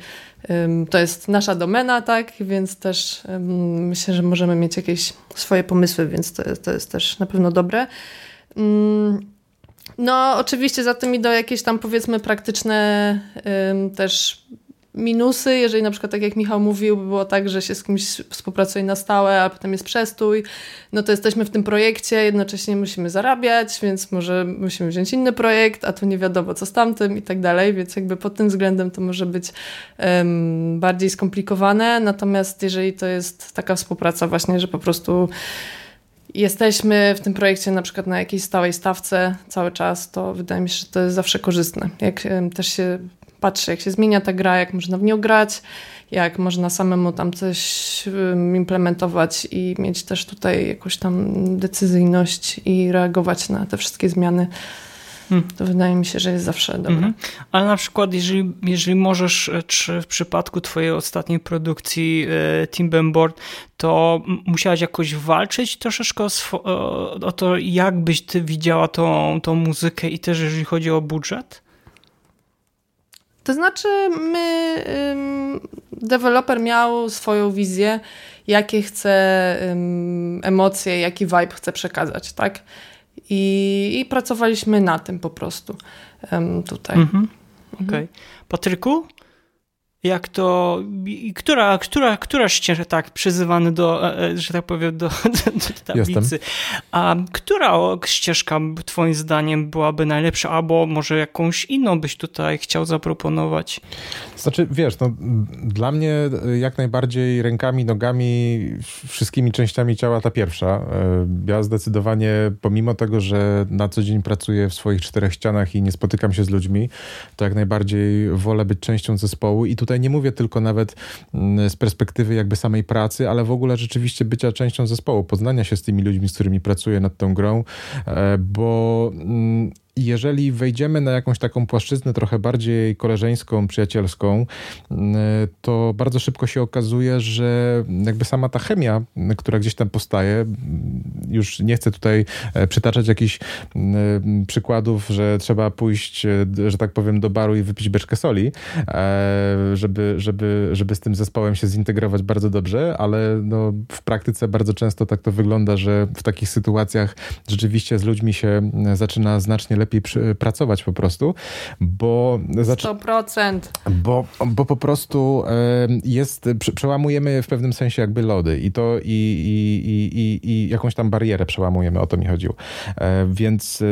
to jest nasza domena, tak? Więc też myślę, że możemy mieć jakieś swoje pomysły, więc to, to jest też na pewno dobre. Mm, no, oczywiście za tym idą jakieś tam powiedzmy praktyczne też minusy, jeżeli na przykład tak jak Michał mówił, by było tak, że się z kimś współpracuje na stałe, a potem jest przestój, no to jesteśmy w tym projekcie, jednocześnie musimy zarabiać, więc może musimy wziąć inny projekt, a tu nie wiadomo co z tamtym i tak dalej, więc jakby pod tym względem to może być um, bardziej skomplikowane, natomiast jeżeli to jest taka współpraca właśnie, że po prostu jesteśmy w tym projekcie na przykład na jakiejś stałej stawce cały czas, to wydaje mi się, że to jest zawsze korzystne. Jak też się patrzy, jak się zmienia ta gra, jak można w nią grać, jak można samemu tam coś implementować i mieć też tutaj jakąś tam decyzyjność i reagować na te wszystkie zmiany. Hmm. To wydaje mi się, że jest zawsze dobre. Mhm. Ale na przykład, jeżeli, jeżeli możesz, e, czy w przypadku Twojej ostatniej produkcji e, Team Board, to musiałaś jakoś walczyć troszeczkę o, o, to, jak byś Ty widziała tą, tą muzykę i też jeżeli chodzi o budżet? To znaczy, my, deweloper miał swoją wizję, jakie chce emocje, jaki vibe chce przekazać, tak? I, i pracowaliśmy na tym po prostu tutaj. Mhm. Okej. Okay. Patryku? Jak to, która, która, która ścieżka, tak, przyzywany do, e, e, że tak powiem, do, do, do tablicy. Jestem. A która ścieżka twoim zdaniem byłaby najlepsza, albo może jakąś inną byś tutaj chciał zaproponować? Znaczy, wiesz, no, dla mnie jak najbardziej rękami, nogami, wszystkimi częściami ciała ta pierwsza. E, ja zdecydowanie, pomimo tego, że na co dzień pracuję w swoich czterech ścianach i nie spotykam się z ludźmi, to jak najbardziej wolę być częścią zespołu i tutaj tutaj nie mówię tylko nawet mm, z perspektywy jakby samej pracy, ale w ogóle rzeczywiście bycia częścią zespołu, poznania się z tymi ludźmi, z którymi pracuję nad tą grą, e, bo mm, jeżeli wejdziemy na jakąś taką płaszczyznę trochę bardziej koleżeńską, przyjacielską, mm, to bardzo szybko się okazuje, że jakby sama ta chemia, która gdzieś tam powstaje, mm, już nie chcę tutaj e, przytaczać jakichś mm, przykładów, że trzeba pójść, e, że tak powiem, do baru i wypić beczkę soli, e, żeby, żeby, żeby z tym zespołem się zintegrować bardzo dobrze, ale no, w praktyce bardzo często tak to wygląda, że w takich sytuacjach rzeczywiście z ludźmi się zaczyna znacznie lepiej przy, pracować po prostu, bo... 100%. Bo, bo po prostu jest, przełamujemy w pewnym sensie jakby lody i to i, i, i, i jakąś tam barierę przełamujemy, o to mi chodziło. E, więc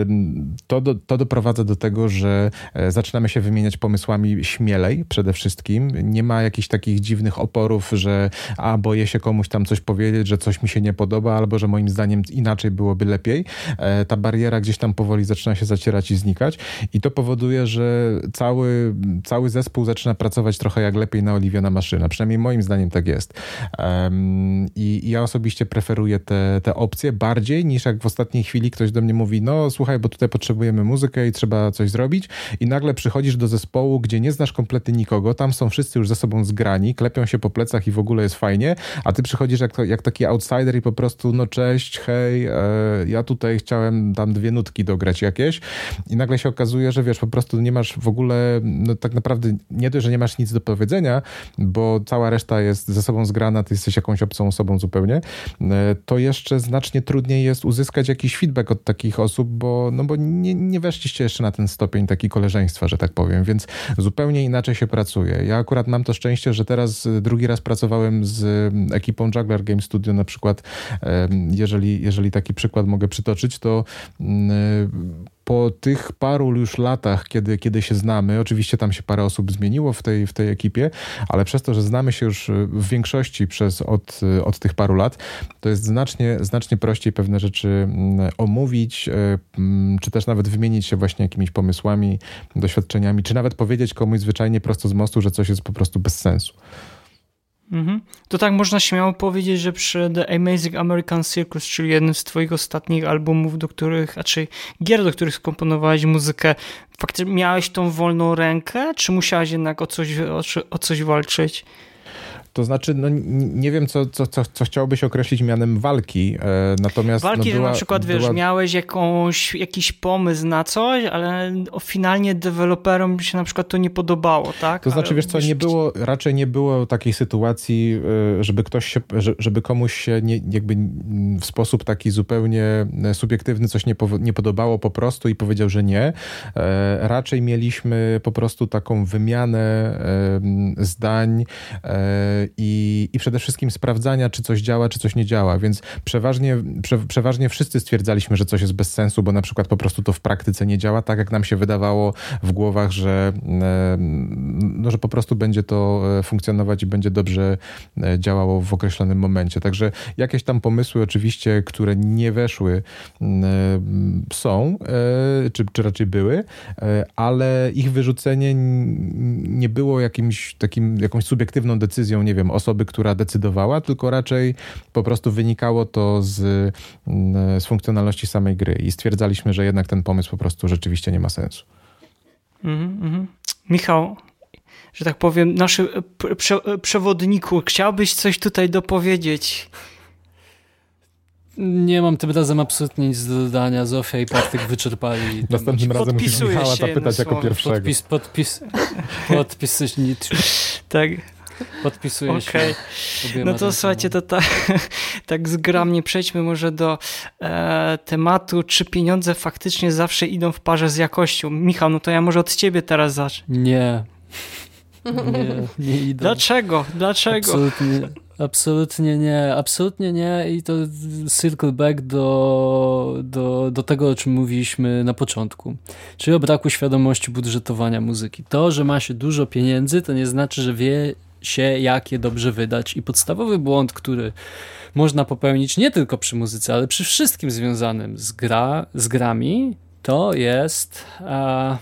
to, do, to doprowadza do tego, że e, zaczynamy się wymieniać pomysłami śmielej przede wszystkim. Nie ma jakichś takich dziwnych oporów, że a boję się komuś tam coś powiedzieć, że coś mi się nie podoba, albo że moim zdaniem inaczej byłoby lepiej. E, ta bariera gdzieś tam powoli zaczyna się zacierać i znikać. I to powoduje, że cały, cały zespół zaczyna pracować trochę jak lepiej na oliwiona maszyna. Przynajmniej moim zdaniem tak jest. Um, i, i, ja osobiście preferuję te, te opcje bardziej niż jak w ostatniej chwili ktoś do mnie mówi, no słuchaj, bo tutaj potrzebujemy muzykę i trzeba coś zrobić. I nagle przychodzisz do zespołu, gdzie nie znasz kompletnie nikogo, tam są wszyscy już ze sobą zgrani, klepią się po plecach i w ogóle jest fajnie, a ty przychodzisz jak, jak taki outsider i po prostu no cześć, hej, e, ja tutaj chciałem tam dwie nutki dograć jakieś i nagle się okazuje, że wiesz, po prostu nie masz w ogóle, no tak naprawdę nie dość, że nie masz nic do powiedzenia, bo cała reszta jest ze sobą zgrana, ty jesteś jakąś obcą osobą zupełnie, e, to jeszcze znacznie trudniej jest uzyskać jakiś feedback od takich osób, bo, no bo nie, nie weszliście jeszcze na ten stopień taki koleżeństwa, że tak powiem, więc zupełnie inaczej się pracuje. Ja akurat mam to szczęście, że teraz drugi raz pracowałem z ekipą Juggler Game Studio na przykład, jeżeli, jeżeli taki przykład mogę przytoczyć, to mm, po tych paru już latach, kiedy, kiedy się znamy, oczywiście tam się parę osób zmieniło w tej, w tej ekipie, ale przez to, że znamy się już w większości przez od, od tych paru lat, to jest znacznie, znacznie prościej pewne rzeczy mm, omówić, e, mm, czy też nawet wymienić się właśnie jakimiś pomysłami, doświadczeniami, czy nawet powiedzieć komuś zwyczajnie prosto z mostu, że coś jest po prostu bez sensu. Mhm. To tak można śmiało powiedzieć, że przy The Amazing American Circus, czyli jednym z twoich ostatnich albumów, do których, a czy gier, do których skomponowałeś muzykę, faktycznie miałeś tą wolną rękę, czy musiałeś jednak o coś, o, o coś walczyć? To znaczy, no, nie wiem, co, co, co, co chciałbyś określić mianem walki, e, natomiast... Walki, no, była, że na przykład, była... wiesz, miałeś jakąś, jakiś pomysł na coś, ale finalnie deweloperom się na przykład to nie podobało, tak? To znaczy, ale, wiesz co, nie było, raczej nie było takiej sytuacji, e, żeby ktoś się, żeby komuś się nie, jakby w sposób taki zupełnie subiektywny coś nie, nie podobało po prostu i powiedział, że nie. E, raczej mieliśmy po prostu taką wymianę zdań i, i przede wszystkim sprawdzania, czy coś działa, czy coś nie działa, więc przeważnie, prze, przeważnie wszyscy stwierdzaliśmy, że coś jest bez sensu, bo na przykład po prostu to w praktyce nie działa tak, jak nam się wydawało w głowach, że, no, że po prostu będzie to e, funkcjonować i będzie dobrze e, działało w określonym momencie. Także jakieś tam pomysły oczywiście, które nie weszły są, e, czy, czy raczej były, ale ich wyrzucenie nie było jakimś takim, jakąś subiektywną decyzją, nie wiem, osoby, która decydowała, tylko raczej po prostu wynikało to z, mm, z funkcjonalności samej gry i stwierdzaliśmy, że jednak ten pomysł po prostu rzeczywiście nie ma sensu. Mm -hmm. Michał, że tak powiem, naszy prze, przewodniku, chciałbyś coś tutaj dopowiedzieć? Nie mam tym razem absolutnie nic do dodania. Zofia i Patryk wyczerpali. Następnym razem musisz Michała zapytać jako pierwszego. Podpis, podpis, podpis, nic. Tak. Podpisuję okay. się. No to słuchajcie, to ta, tak zgramnie przejdźmy może do e, tematu, czy pieniądze faktycznie zawsze idą w parze z jakością. Michał, no to ja może od ciebie teraz zacznę. Nie. Nie, nie idą. Dlaczego? Dlaczego? Absolutnie, absolutnie nie. Absolutnie nie i to circle back do, do, do tego, o czym mówiliśmy na początku. Czyli o braku świadomości budżetowania muzyki. To, że ma się dużo pieniędzy, to nie znaczy, że wie się, jak je dobrze wydać. I podstawowy błąd, który można popełnić nie tylko przy muzyce, ale przy wszystkim związanym z, gra, z grami, to jest a,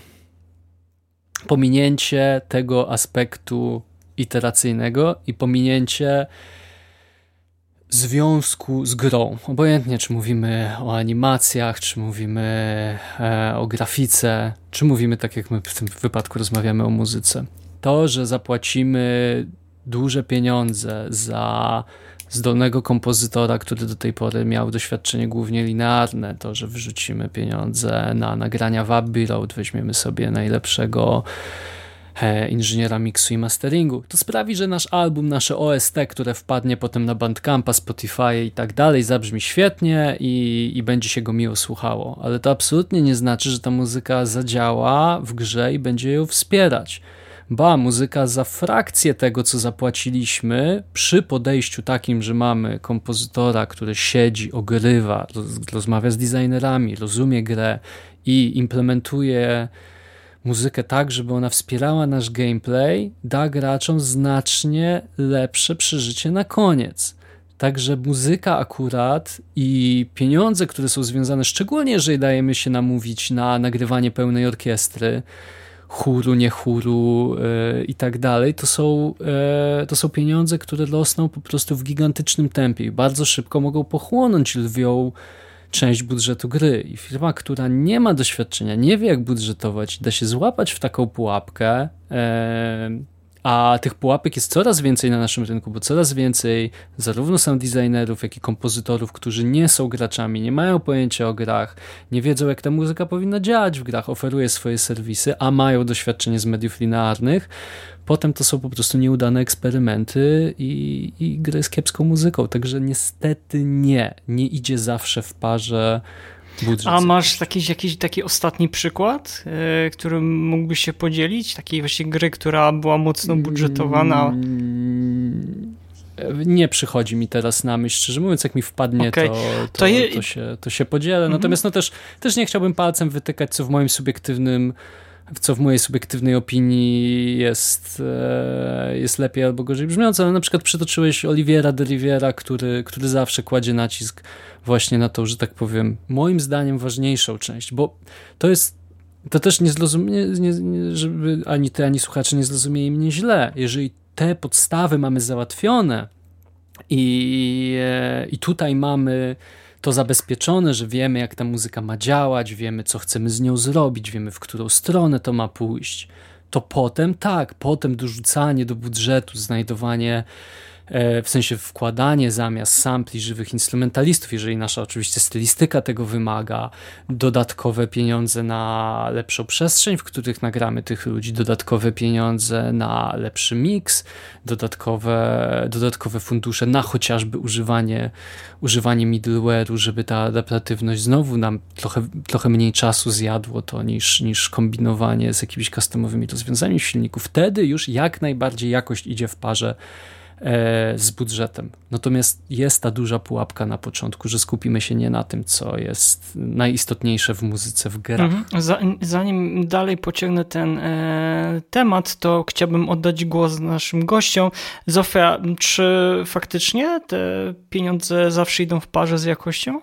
pominięcie tego aspektu iteracyjnego i pominięcie związku z grą. Obojętnie, czy mówimy o animacjach, czy mówimy e, o grafice, czy mówimy, tak jak my w tym wypadku rozmawiamy o muzyce to, że zapłacimy duże pieniądze za zdolnego kompozytora, który do tej pory miał doświadczenie głównie linearne, to, że wrzucimy pieniądze na nagrania w Abbey Road, weźmiemy sobie najlepszego e, inżyniera mixu i masteringu. To sprawi, że nasz album, nasze OST, które wpadnie potem na Bandcampa, Spotify i tak dalej, zabrzmi świetnie i, i będzie się go miło słuchało. Ale to absolutnie nie znaczy, że ta muzyka zadziała w grze i będzie ją wspierać ba, muzyka za frakcję tego, co zapłaciliśmy, przy podejściu takim, że mamy kompozytora, który siedzi, ogrywa, rozmawia z designerami, rozumie grę i implementuje muzykę tak, żeby ona wspierała nasz gameplay, da graczom znacznie lepsze przeżycie na koniec. Także muzyka akurat i pieniądze, które są związane, szczególnie jeżeli dajemy się namówić na nagrywanie pełnej orkiestry, chóru, nie chóru e, i tak dalej, to są, e, to są pieniądze, które rosną po prostu w gigantycznym tempie i bardzo szybko mogą pochłonąć lwią część budżetu gry. I firma, która nie ma doświadczenia, nie wie jak budżetować, da się złapać w taką pułapkę, e, a tych pułapek jest coraz więcej na naszym rynku, bo coraz więcej zarówno sound designerów, jak i kompozytorów, którzy nie są graczami, nie mają pojęcia o grach, nie wiedzą jak ta muzyka powinna działać w grach, oferuje swoje serwisy, a mają doświadczenie z mediów linearnych. Potem to są po prostu nieudane eksperymenty i, i gry z kiepską muzyką. Także niestety nie, nie idzie zawsze w parze Budżet A masz jakiś, jakiś taki ostatni przykład, yy, którym mógłbyś się podzielić? Takiej właśnie gry, która była mocno budżetowana? Mm, nie przychodzi mi teraz na myśl, szczerze mówiąc, jak mi wpadnie, okay. to, to, to, je... to, się, to się podzielę. Mhm. Natomiast no też, też nie chciałbym palcem wytykać, co w moim subiektywnym co w mojej subiektywnej opinii jest, e, jest lepiej albo gorzej brzmiące, ale na przykład przytoczyłeś Oliviera de Riviera, który, który zawsze kładzie nacisk właśnie na to, że tak powiem, moim zdaniem ważniejszą część, bo to jest to też nie zrozumie, nie, nie, żeby ani ty, ani słuchacze nie zrozumieli mnie źle. Jeżeli te podstawy mamy załatwione i, i tutaj mamy to zabezpieczone, że wiemy jak ta muzyka ma działać, wiemy co chcemy z nią zrobić, wiemy w którą stronę to ma pójść, to potem tak, potem dorzucanie do budżetu, znajdowanie w sensie wkładanie zamiast sampli żywych instrumentalistów, jeżeli nasza oczywiście stylistyka tego wymaga, dodatkowe pieniądze na lepszą przestrzeń, w których nagramy tych ludzi, dodatkowe pieniądze na lepszy mix, dodatkowe, dodatkowe fundusze na chociażby używanie, używanie middleware'u, żeby ta adaptatywność znowu nam trochę, trochę mniej czasu zjadło to niż, niż kombinowanie z jakimiś customowymi rozwiązaniami silników. Wtedy już jak najbardziej jakość idzie w parze E, z budżetem. Natomiast jest ta duża pułapka na początku, że skupimy się nie na tym, co jest najistotniejsze w muzyce, w grach. Mhm. Zanim dalej pociągnę ten e, temat, to chciałbym oddać głos naszym gościom. Zofia, czy faktycznie te pieniądze zawsze idą w parze z jakością?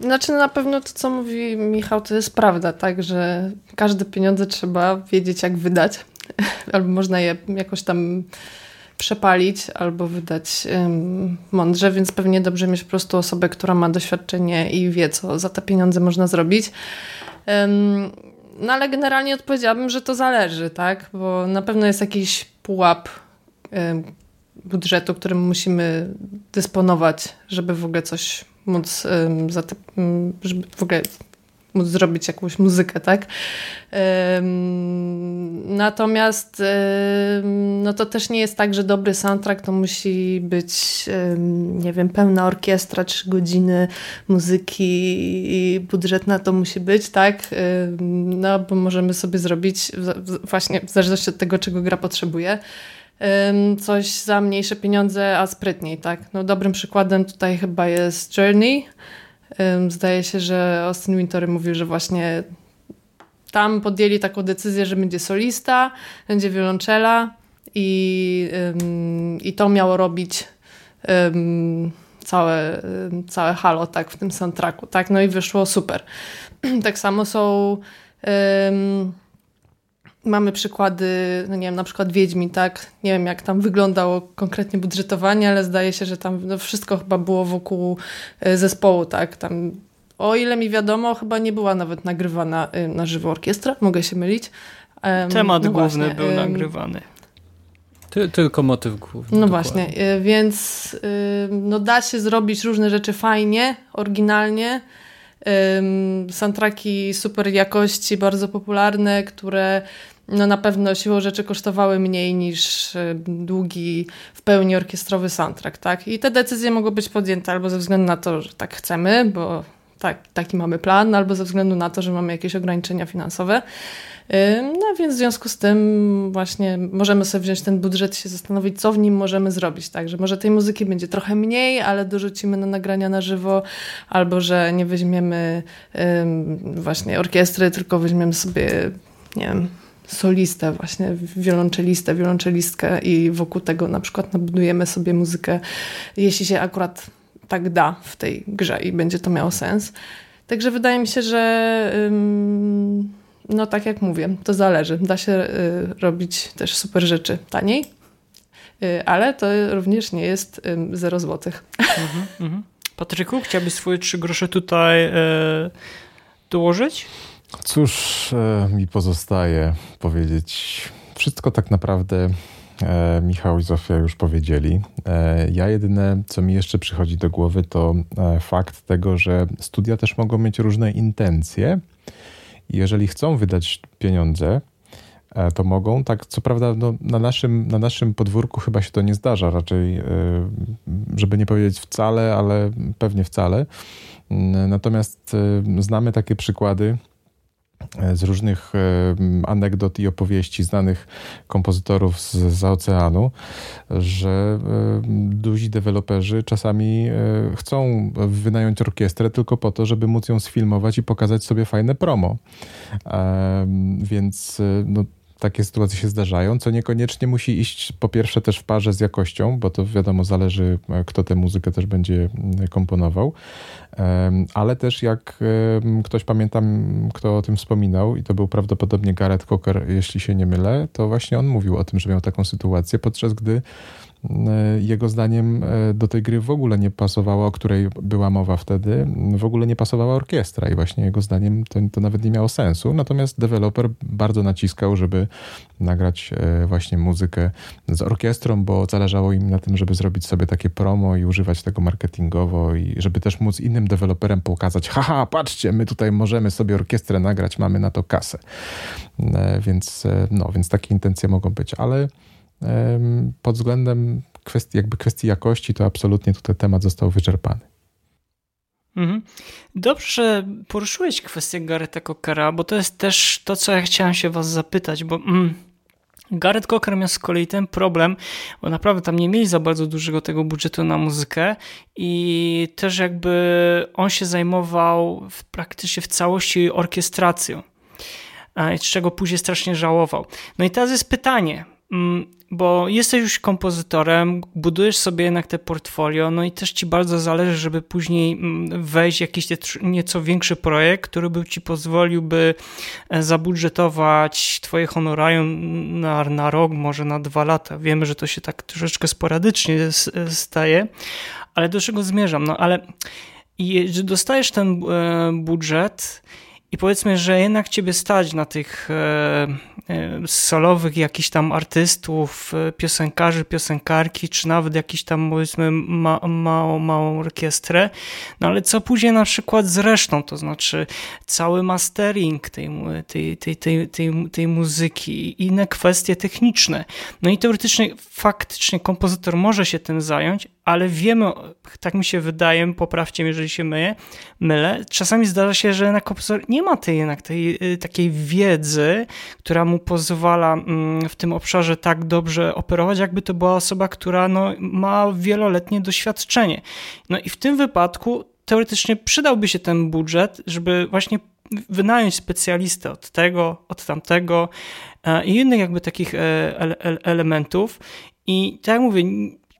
Znaczy na pewno to, co mówi Michał, to jest prawda, tak, że każde pieniądze trzeba wiedzieć, jak wydać. albo można je jakoś tam przepalić albo wydać mądrze, więc pewnie dobrze mieć po prostu osobę, która ma doświadczenie i wie, co za te pieniądze można zrobić. Um, no ale generalnie odpowiedziałabym, że to zależy, tak? Bo na pewno jest jakiś pułap budżetu, którym musimy dysponować, żeby w ogóle coś móc, za te, żeby w ogóle móc zrobić jakąś muzykę, tak? Natomiast no to też nie jest tak, że dobry soundtrack to musi być, nie wiem, pełna orkiestra, trzy godziny muzyki i budżet na to musi być, tak? No, bo możemy sobie zrobić właśnie w zależności od tego, czego gra potrzebuje coś za mniejsze pieniądze, a sprytniej, tak? No dobrym przykładem tutaj chyba jest Journey, Zdaje się, że Austin Wintory mówił, że właśnie tam podjęli taką decyzję, że będzie solista, będzie wiolonczela i, i to miało robić całe, całe halo tak, w tym soundtracku. Tak? No i wyszło super. tak samo są Mamy przykłady, no nie wiem, na przykład Wiedźmi, tak? Nie wiem, jak tam wyglądało konkretnie budżetowanie, ale zdaje się, że tam no, wszystko chyba było wokół e, zespołu, tak? Tam, o ile mi wiadomo, chyba nie była nawet nagrywana e, na żywo orkiestra, mogę się mylić. Temat no główny właśnie, był nagrywany. Ty, tylko motyw główny. No dokładnie. właśnie, e, więc no da się zrobić różne rzeczy fajnie, oryginalnie, soundtracki super jakości, bardzo popularne, które no na pewno siłą rzeczy kosztowały mniej niż długi, w pełni orkiestrowy soundtrack, tak? I te decyzje mogą być podjęte albo ze względu na to, że tak chcemy, bo tak, taki mamy plan, albo ze względu na to, że mamy jakieś ograniczenia finansowe. No więc w związku z tym właśnie możemy sobie wziąć ten budżet i się zastanowić, co w nim możemy zrobić. Tak, że może tej muzyki będzie trochę mniej, ale dorzucimy na nagrania na żywo, albo że nie weźmiemy właśnie orkiestry, tylko weźmiemy sobie, nie wiem, solistę, właśnie wiolonczelistę, wiolonczelistkę i wokół tego na przykład nabudujemy sobie muzykę, jeśli się akurat tak da w tej grze i będzie to miało sens. Także wydaje mi się, że no tak jak mówię, to zależy. Da się y, robić też super rzeczy taniej, y, ale to również nie jest y, 0 złotych. Mhm, mhm. Patryku, chciałbyś swoje trzy grosze tutaj y, dołożyć? Cóż e, mi pozostaje powiedzieć? Wszystko tak naprawdę e, Michał i Zofia już powiedzieli. E, ja jedyne, co mi jeszcze przychodzi do głowy, to fakt tego, że studia też mogą mieć różne intencje jeżeli chcą wydać pieniądze, e, to mogą. Tak, co prawda no, na, naszym, na naszym podwórku chyba się to nie zdarza, raczej, e, żeby nie powiedzieć wcale, ale pewnie wcale. Natomiast e, znamy takie przykłady z różnych anegdot i opowieści znanych kompozytorów z, z oceanu, że duzi deweloperzy czasami chcą wynająć orkiestrę tylko po to, żeby móc ją sfilmować i pokazać sobie fajne promo. Więc no, takie sytuacje się zdarzają, co niekoniecznie musi iść po pierwsze też w parze z jakością, bo to wiadomo zależy, kto tę muzykę też będzie komponował. ale też jak ktoś pamiętam, kto o tym wspominał i to był prawdopodobnie Gareth Cocker, jeśli się nie mylę, to właśnie on mówił o tym, że miał taką sytuację, podczas gdy E, jego zdaniem e, do tej gry w ogóle nie pasowała, o której była mowa wtedy, w ogóle nie pasowała orkiestra i właśnie jego zdaniem to, to nawet nie miało sensu. Natomiast deweloper bardzo naciskał, żeby nagrać e, właśnie muzykę z orkiestrą, bo zależało im na tym, żeby zrobić sobie takie promo i używać tego marketingowo i żeby też móc innym deweloperem pokazać, haha, patrzcie, my tutaj możemy sobie orkiestrę nagrać, mamy na to kasę. Więc, no, więc takie intencje mogą być, ale pod względem kwestii, jakby kwestii jakości, to absolutnie tutaj temat został wyczerpany. Mhm. Dobrze, poruszyłeś kwestię Gareta Cockera, bo to jest też to, co ja chciałem się was zapytać, bo mm, Gareth Cocker miał z kolei ten problem, bo naprawdę tam nie mieli za bardzo dużego tego budżetu na muzykę i też jakby on się zajmował w, praktycznie w całości orkiestracją, z czego później strasznie żałował. No i teraz jest pytanie, mm, bo jesteś już kompozytorem, budujesz sobie jednak te portfolio, no i też ci bardzo zależy, żeby później mm, wejść w jakiś nieco większy projekt, który by ci pozwolił, by e, zabudżetować twoje honorarium na, na rok, może na dwa lata. Wiemy, że to się tak troszeczkę sporadycznie staje, ale do czego zmierzam? No ale dostajesz ten e, budżet i powiedzmy, że jednak ciebie stać na tych e, solowych jakichś tam artystów, e, piosenkarzy, piosenkarki, czy nawet jakiś tam powiedzmy ma, małą, małą orkiestrę. No ale co później na przykład z resztą, to znaczy cały mastering tej, tej, tej, tej, tej, tej muzyki inne kwestie techniczne. No i teoretycznie faktycznie kompozytor może się tym zająć, ale wiemy, tak mi się wydaje, poprawcie jeżeli się myję, mylę, czasami zdarza się, że na kompozytor nie ma tej jednak tej y, takiej wiedzy, która mu pozwala mm, w tym obszarze tak dobrze operować, jakby to była osoba, która no, ma wieloletnie doświadczenie. No i w tym wypadku teoretycznie przydałby się ten budżet, żeby właśnie wynająć specjalistę od tego, od tamtego e, i innych jakby takich e, elementów. I tak jak mówię,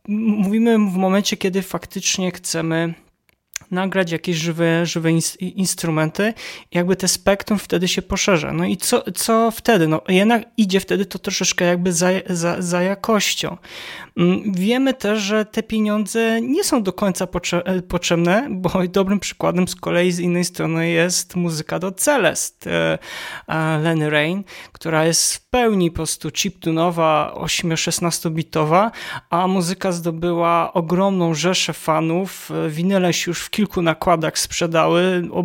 mówimy w momencie, kiedy faktycznie chcemy nagrać jakieś żywe, żywe instrumenty, jakby te spektrum wtedy się poszerza. No i co, co wtedy? No jednak idzie wtedy to troszeczkę jakby za, za, za jakością. Mm, wiemy też, że te pieniądze nie są do końca e, potrzebne, bo dobrym przykładem z kolei z innej strony jest muzyka do Celest e, Lenny Rain, która jest w pełni po prostu chiptunowa, 8-16 bitowa, a muzyka zdobyła ogromną rzeszę fanów. E, winyle już w kilku nakładach sprzedały, o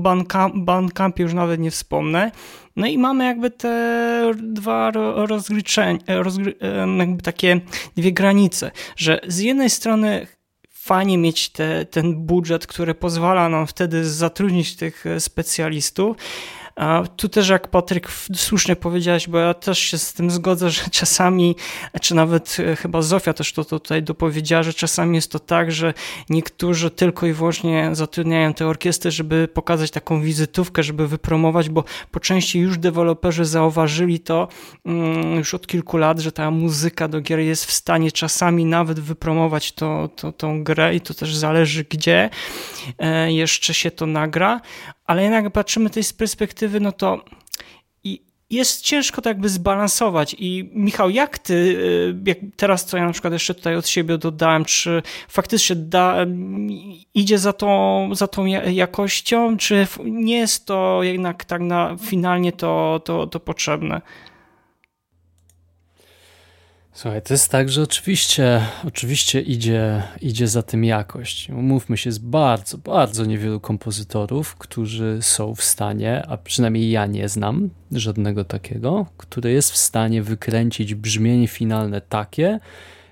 Bandcampie już nawet nie wspomnę. No i mamy jakby te dwa rozliczenia, rozgry, jakby takie dwie granice, że z jednej strony fajnie mieć te, ten budżet, który pozwala nam wtedy zatrudnić tych specjalistów, a tu też jak Patryk słusznie powiedziałeś, bo ja też się z tym zgodzę, że czasami, czy nawet e, chyba Zofia też to tutaj dopowiedziała, że czasami jest to tak, że niektórzy tylko i wyłącznie zatrudniają te orkiestry, żeby pokazać taką wizytówkę, żeby wypromować, bo po części już deweloperzy zauważyli to mm, już od kilku lat, że ta muzyka do gier jest w stanie czasami nawet wypromować to, to, tą grę i to też zależy gdzie e, jeszcze się to nagra, ale jednak patrzymy tej z perspektywy, no to jest ciężko to jakby zbalansować. I Michał, jak ty, y, jak teraz co ja na przykład jeszcze tutaj od siebie dodałem, czy faktycznie da, idzie za tą, za tą jakością, czy nie jest to jednak tak na finalnie to, to, to potrzebne? Słuchaj, to jest tak, że oczywiście, oczywiście idzie, idzie za tym jakość. Umówmy się, z bardzo, bardzo niewielu kompozytorów, którzy są w stanie, a przynajmniej ja nie znam żadnego takiego, który jest w stanie wykręcić brzmienie finalne takie,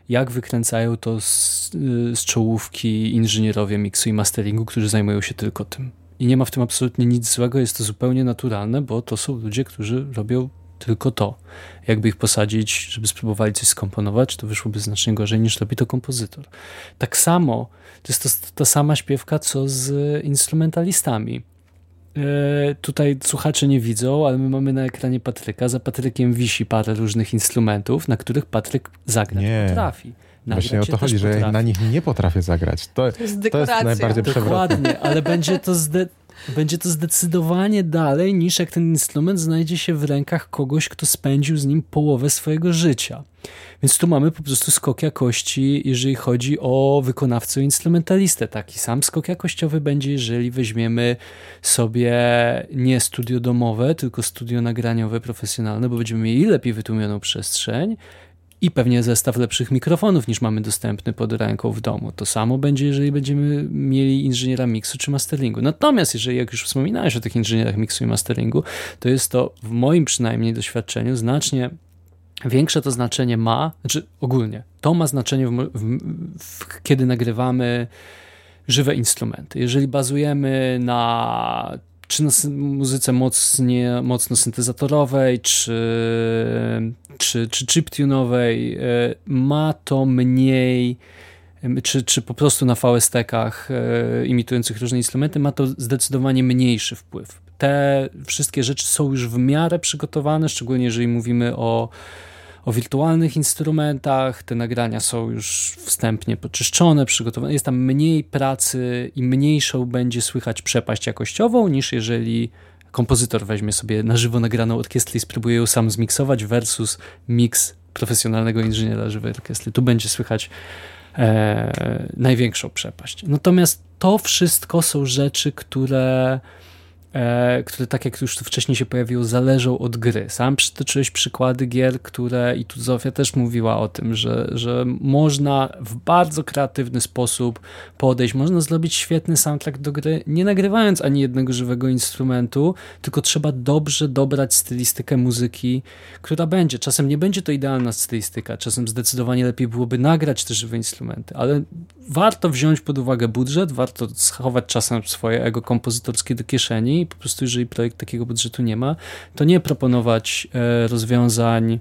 jak wykręcają to z, z czołówki inżynierowie miksu i masteringu, którzy zajmują się tylko tym. I nie ma w tym absolutnie nic złego, jest to zupełnie naturalne, bo to są ludzie, którzy robią tylko to. Jakby ich posadzić, żeby spróbowali coś skomponować, to wyszłoby znacznie gorzej niż robi to kompozytor. Tak samo, to jest to, ta sama śpiewka, co z instrumentalistami. e, tutaj słuchacze nie widzą, ale my mamy na ekranie Patryka. Za Patrykiem wisi parę różnych instrumentów, na których Patryk zagrać nie. potrafi. Nagrać Właśnie o to chodzi, potrafi. że ja na nich nie potrafię zagrać. To, to, jest, to jest najbardziej przewrotne. Dokładnie, ale będzie to zde będzie to zdecydowanie dalej niż jak ten instrument znajdzie się w rękach kogoś, kto spędził z nim połowę swojego życia. Więc tu mamy po prostu skok jakości, jeżeli chodzi o wykonawcę instrumentalistę. Taki sam skok jakościowy będzie, jeżeli weźmiemy sobie nie studio domowe, tylko studio nagraniowe profesjonalne, bo będziemy mieli lepiej wytłumioną przestrzeń, i pewnie zestaw lepszych mikrofonów niż mamy dostępny pod ręką w domu. To samo będzie, jeżeli będziemy mieli inżyniera miksu czy masteringu. Natomiast jeżeli, jak już wspominałeś o tych inżynierach miksu i masteringu, to jest to w moim przynajmniej doświadczeniu znacznie większe to znaczenie ma, znaczy ogólnie, to ma znaczenie, w, w, w, kiedy nagrywamy żywe instrumenty. Jeżeli bazujemy na czy na muzyce mocnie, mocno syntezatorowej, czy, czy, czy chiptunowej, e, ma to mniej czy, czy po prostu na VST-kach e, imitujących różne instrumenty, ma to zdecydowanie mniejszy wpływ. Te wszystkie rzeczy są już w miarę przygotowane, szczególnie jeżeli mówimy o o wirtualnych instrumentach. Te nagrania są już wstępnie poczyszczone, przygotowane. Jest tam mniej pracy i mniejszą będzie słychać przepaść jakościową, niż jeżeli kompozytor weźmie sobie na żywo nagraną orkiestrę i spróbuje ją sam zmiksować versus mix profesjonalnego inżyniera żywej orkiestry. Tu będzie słychać e, największą przepaść. Natomiast to wszystko są rzeczy, które które tak jak już tu wcześniej się pojawiło, zależą od gry. Sam przytoczyłeś przykłady gier, które i tu Zofia też mówiła o tym, że, że można w bardzo kreatywny sposób podejść, można zrobić świetny soundtrack do gry, nie nagrywając ani jednego żywego instrumentu, tylko trzeba dobrze dobrać stylistykę muzyki, która będzie. Czasem nie będzie to idealna stylistyka, czasem zdecydowanie lepiej byłoby nagrać te żywe instrumenty, ale warto wziąć pod uwagę budżet, warto schować czasem swoje ego kompozytorskie do kieszeni po prostu jeżeli projekt takiego budżetu nie ma, to nie proponować e, rozwiązań,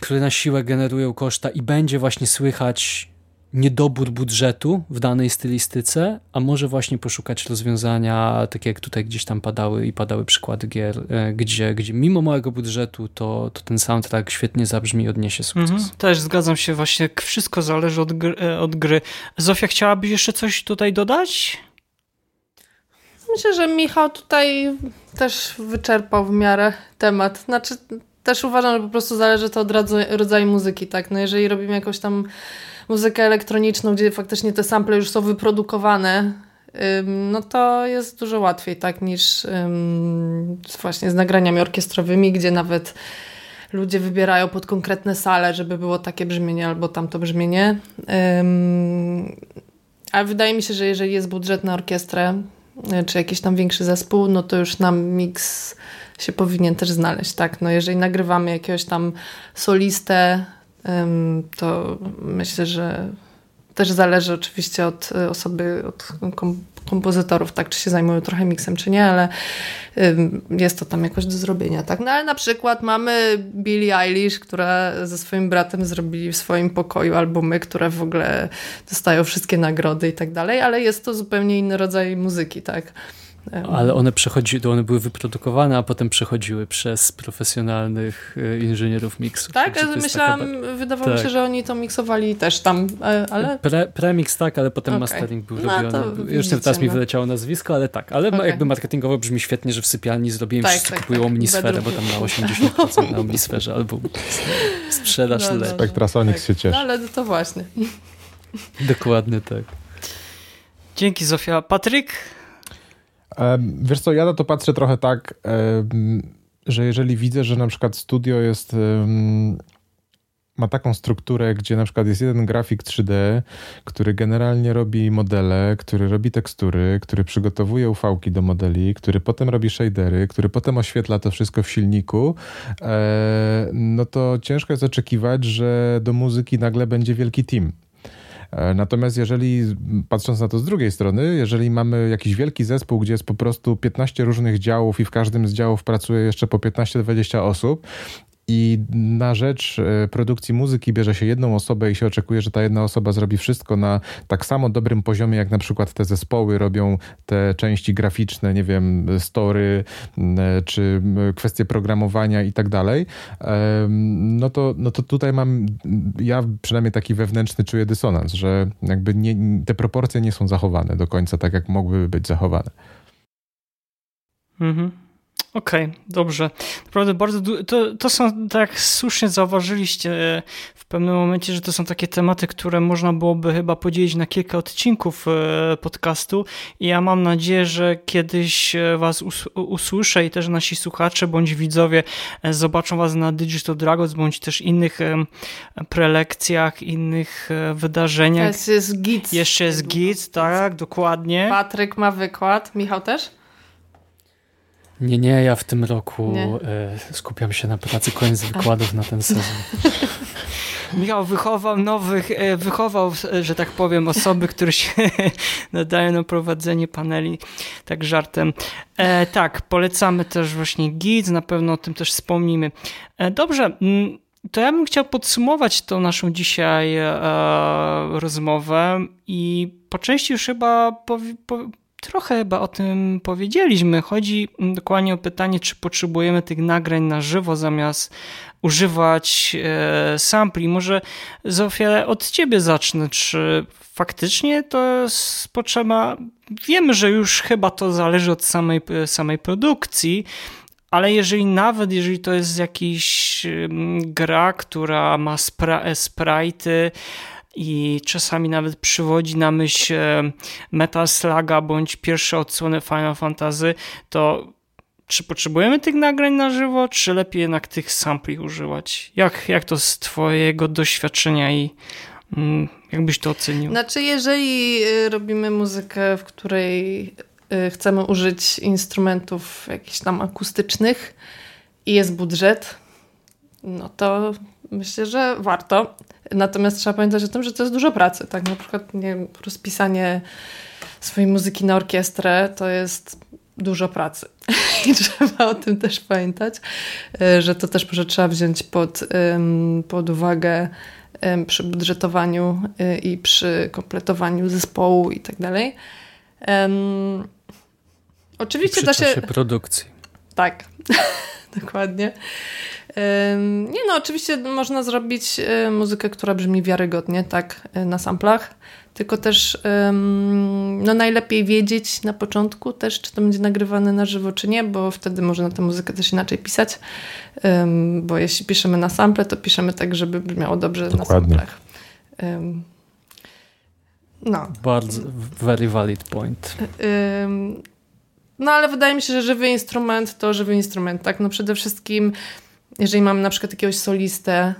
które na siłę generują koszta i będzie właśnie słychać niedobór budżetu w danej stylistyce, a może właśnie poszukać rozwiązania, takie jak tutaj gdzieś tam padały i padały przykłady gier, e, gdzie, gdzie mimo małego budżetu to, to ten soundtrack świetnie zabrzmi i odniesie sukces. Mhm, też zgadzam się, właśnie wszystko zależy od gry, e, od gry. Zofia, chciałabyś jeszcze coś tutaj dodać? Myślę, że Michał tutaj też wyczerpał w miarę temat. Znaczy, też uważam, że po prostu zależy to od rodzaju muzyki, tak? No jeżeli robimy jakąś tam muzykę elektroniczną, gdzie faktycznie te sample już są wyprodukowane, no to jest dużo łatwiej, tak, niż właśnie z nagraniami orkiestrowymi, gdzie nawet ludzie wybierają pod konkretne sale, żeby było takie brzmienie albo tamto brzmienie. Ale wydaje mi się, że jeżeli jest budżet na orkiestrę, czy jakiś tam większy zespół, no to już nam miks się powinien też znaleźć, tak? No jeżeli nagrywamy jakiegoś tam solistę, to myślę, że też zależy oczywiście od e, osoby, od kompozytorów, tak, czy się zajmują trochę miksem, czy nie, ale jest to tam jakoś do zrobienia, tak. No ale na przykład mamy Billie Eilish, która ze swoim bratem zrobili w swoim pokoju albumy, które w ogóle dostają wszystkie nagrody i tak dalej, ale jest to zupełnie inny rodzaj muzyki, tak. Ale one przechodziły, one były wyprodukowane, a potem przechodziły przez profesjonalnych e, inżynierów miksu. Tak, ale myślałam, taka... wydawało mi tak. się, że oni to miksowali też tam, e, ale... Pre, premix tak, ale potem okay. mastering był no, robiony. Już teraz mi no. wyleciało nazwisko, ale tak. Ale okay. jakby marketingowo brzmi świetnie, że w sypialni zrobiłem, tak, wszyscy tak, kupują tak. Omnisferę, bo tam na 80% na Omnisferze albo sprzedaż no, no, Spectrasonics się cieszy. No ale to właśnie. Dokładnie tak. Dzięki Zofia. Patryk? Wiesz co, ja na to patrzę trochę tak, że jeżeli widzę, że na przykład studio jest ma taką strukturę, gdzie na przykład jest jeden grafik 3D, który generalnie robi modele, który robi tekstury, który przygotowuje uvki do modeli, który potem robi shadery, który potem oświetla to wszystko w silniku, e, no to ciężko jest oczekiwać, że do muzyki nagle będzie wielki team. E, natomiast jeżeli, patrząc na to z drugiej strony, jeżeli mamy jakiś wielki zespół, gdzie jest po prostu 15 różnych działów i w każdym z działów pracuje jeszcze po 15-20 osób i na rzecz e, produkcji muzyki bierze się jedną osobę i się oczekuje, że ta jedna osoba zrobi wszystko na tak samo dobrym poziomie, jak na przykład te zespoły robią te części graficzne, nie wiem, story, czy kwestie programowania i tak dalej, no to, no to tutaj mam, ja przynajmniej taki wewnętrzny czuję dysonans, że jakby nie, te proporcje nie są zachowane do końca tak, jak mogłyby być zachowane. Mhm. Okej, okay, dobrze. Naprawdę bardzo. To, to są, tak jak słusznie zauważyliście e, w pewnym momencie, że to są takie tematy, które można byłoby chyba podzielić na kilka odcinków e, podcastu. I ja mam nadzieję, że kiedyś e, Was usłyszę i też nasi słuchacze bądź widzowie zobaczą Was na Digital Dragons bądź też innych prelekcjach, innych wydarzeniach. Jeszcze jest GIT. Jeszcze jest GIT, tak, dokładnie. Patryk ma wykład, Michał też? Nie, nie, ja w tym roku nie. skupiam się na pracy koniec wykładów na ten sezon. Michał wychował nowych, e, wychował, że tak powiem, osoby, które się nadają na prowadzenie paneli, tak żartem. E, tak, polecamy też właśnie GIDS, na pewno o tym też wspomnimy. E, dobrze, to ja bym chciał podsumować tą naszą dzisiaj e, rozmowę i po części już chyba powi, po, trochę chyba o tym powiedzieliśmy. Chodzi dokładnie o pytanie, czy potrzebujemy tych nagrań na żywo zamiast używać e, sampli. Może Zofia od ciebie zacznę. Czy faktycznie to jest potrzeba? Wiemy, że już chyba to zależy od samej, samej produkcji, ale jeżeli nawet, jeżeli to jest jakiś gra, która ma spra sprite'y, i czasami nawet przywodzi na myśl e, Metal Sluga bądź pierwsze odsłony Final Fantasy, to czy potrzebujemy tych nagrań na żywo, czy lepiej jednak tych sampli używać? Jak, jak to z twojego doświadczenia i mm, jakbyś to ocenił? Znaczy, jeżeli y, robimy muzykę, w której y, chcemy użyć instrumentów jakichś tam akustycznych i jest budżet, no to myślę, że warto. Natomiast trzeba pamiętać o tym, że to jest dużo pracy. Tak, na przykład nie, rozpisanie swojej muzyki na orkiestrę to jest dużo pracy. I trzeba o tym też pamiętać, e, że to też może trzeba wziąć pod, pod uwagę przy budżetowaniu e, i przy kompletowaniu zespołu i tak dalej. Oczywiście da się. produkcji. Tak, dokładnie. Nie no, oczywiście można zrobić muzykę, która brzmi wiarygodnie, tak, e, na samplach, tylko też no najlepiej wiedzieć na początku też, czy to będzie nagrywane na żywo, czy nie, bo wtedy można tę muzykę też inaczej pisać, bo jeśli piszemy na sample, to piszemy tak, żeby brzmiało dobrze Dokładnie. na samplach. No. Bardzo, very valid point. No ale wydaje mi się, że żywy instrument to żywy instrument, tak? No przede wszystkim jeżeli mamy na przykład jakiegoś solistę,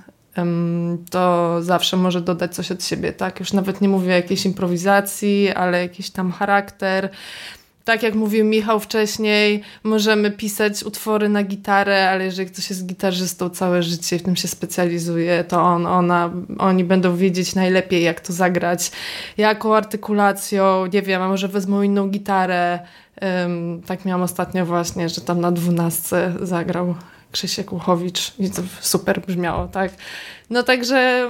to zawsze może dodać coś od siebie, tak? Już nawet nie mówię o jakiejś improwizacji, ale jakiś tam charakter. Tak jak mówił Michał wcześniej, możemy pisać utwory na gitarę, ale jeżeli ktoś jest gitarzystą całe życie, w tym się specjalizuje, to on, ona, oni będą wiedzieć najlepiej, jak to zagrać, jaką artykulacją, nie wiem, a może wezmą inną gitarę. Um, tak miałam ostatnio właśnie, że tam na dwunastce zagrał Krzysiek Łuchowicz i to super brzmiało, tak? No także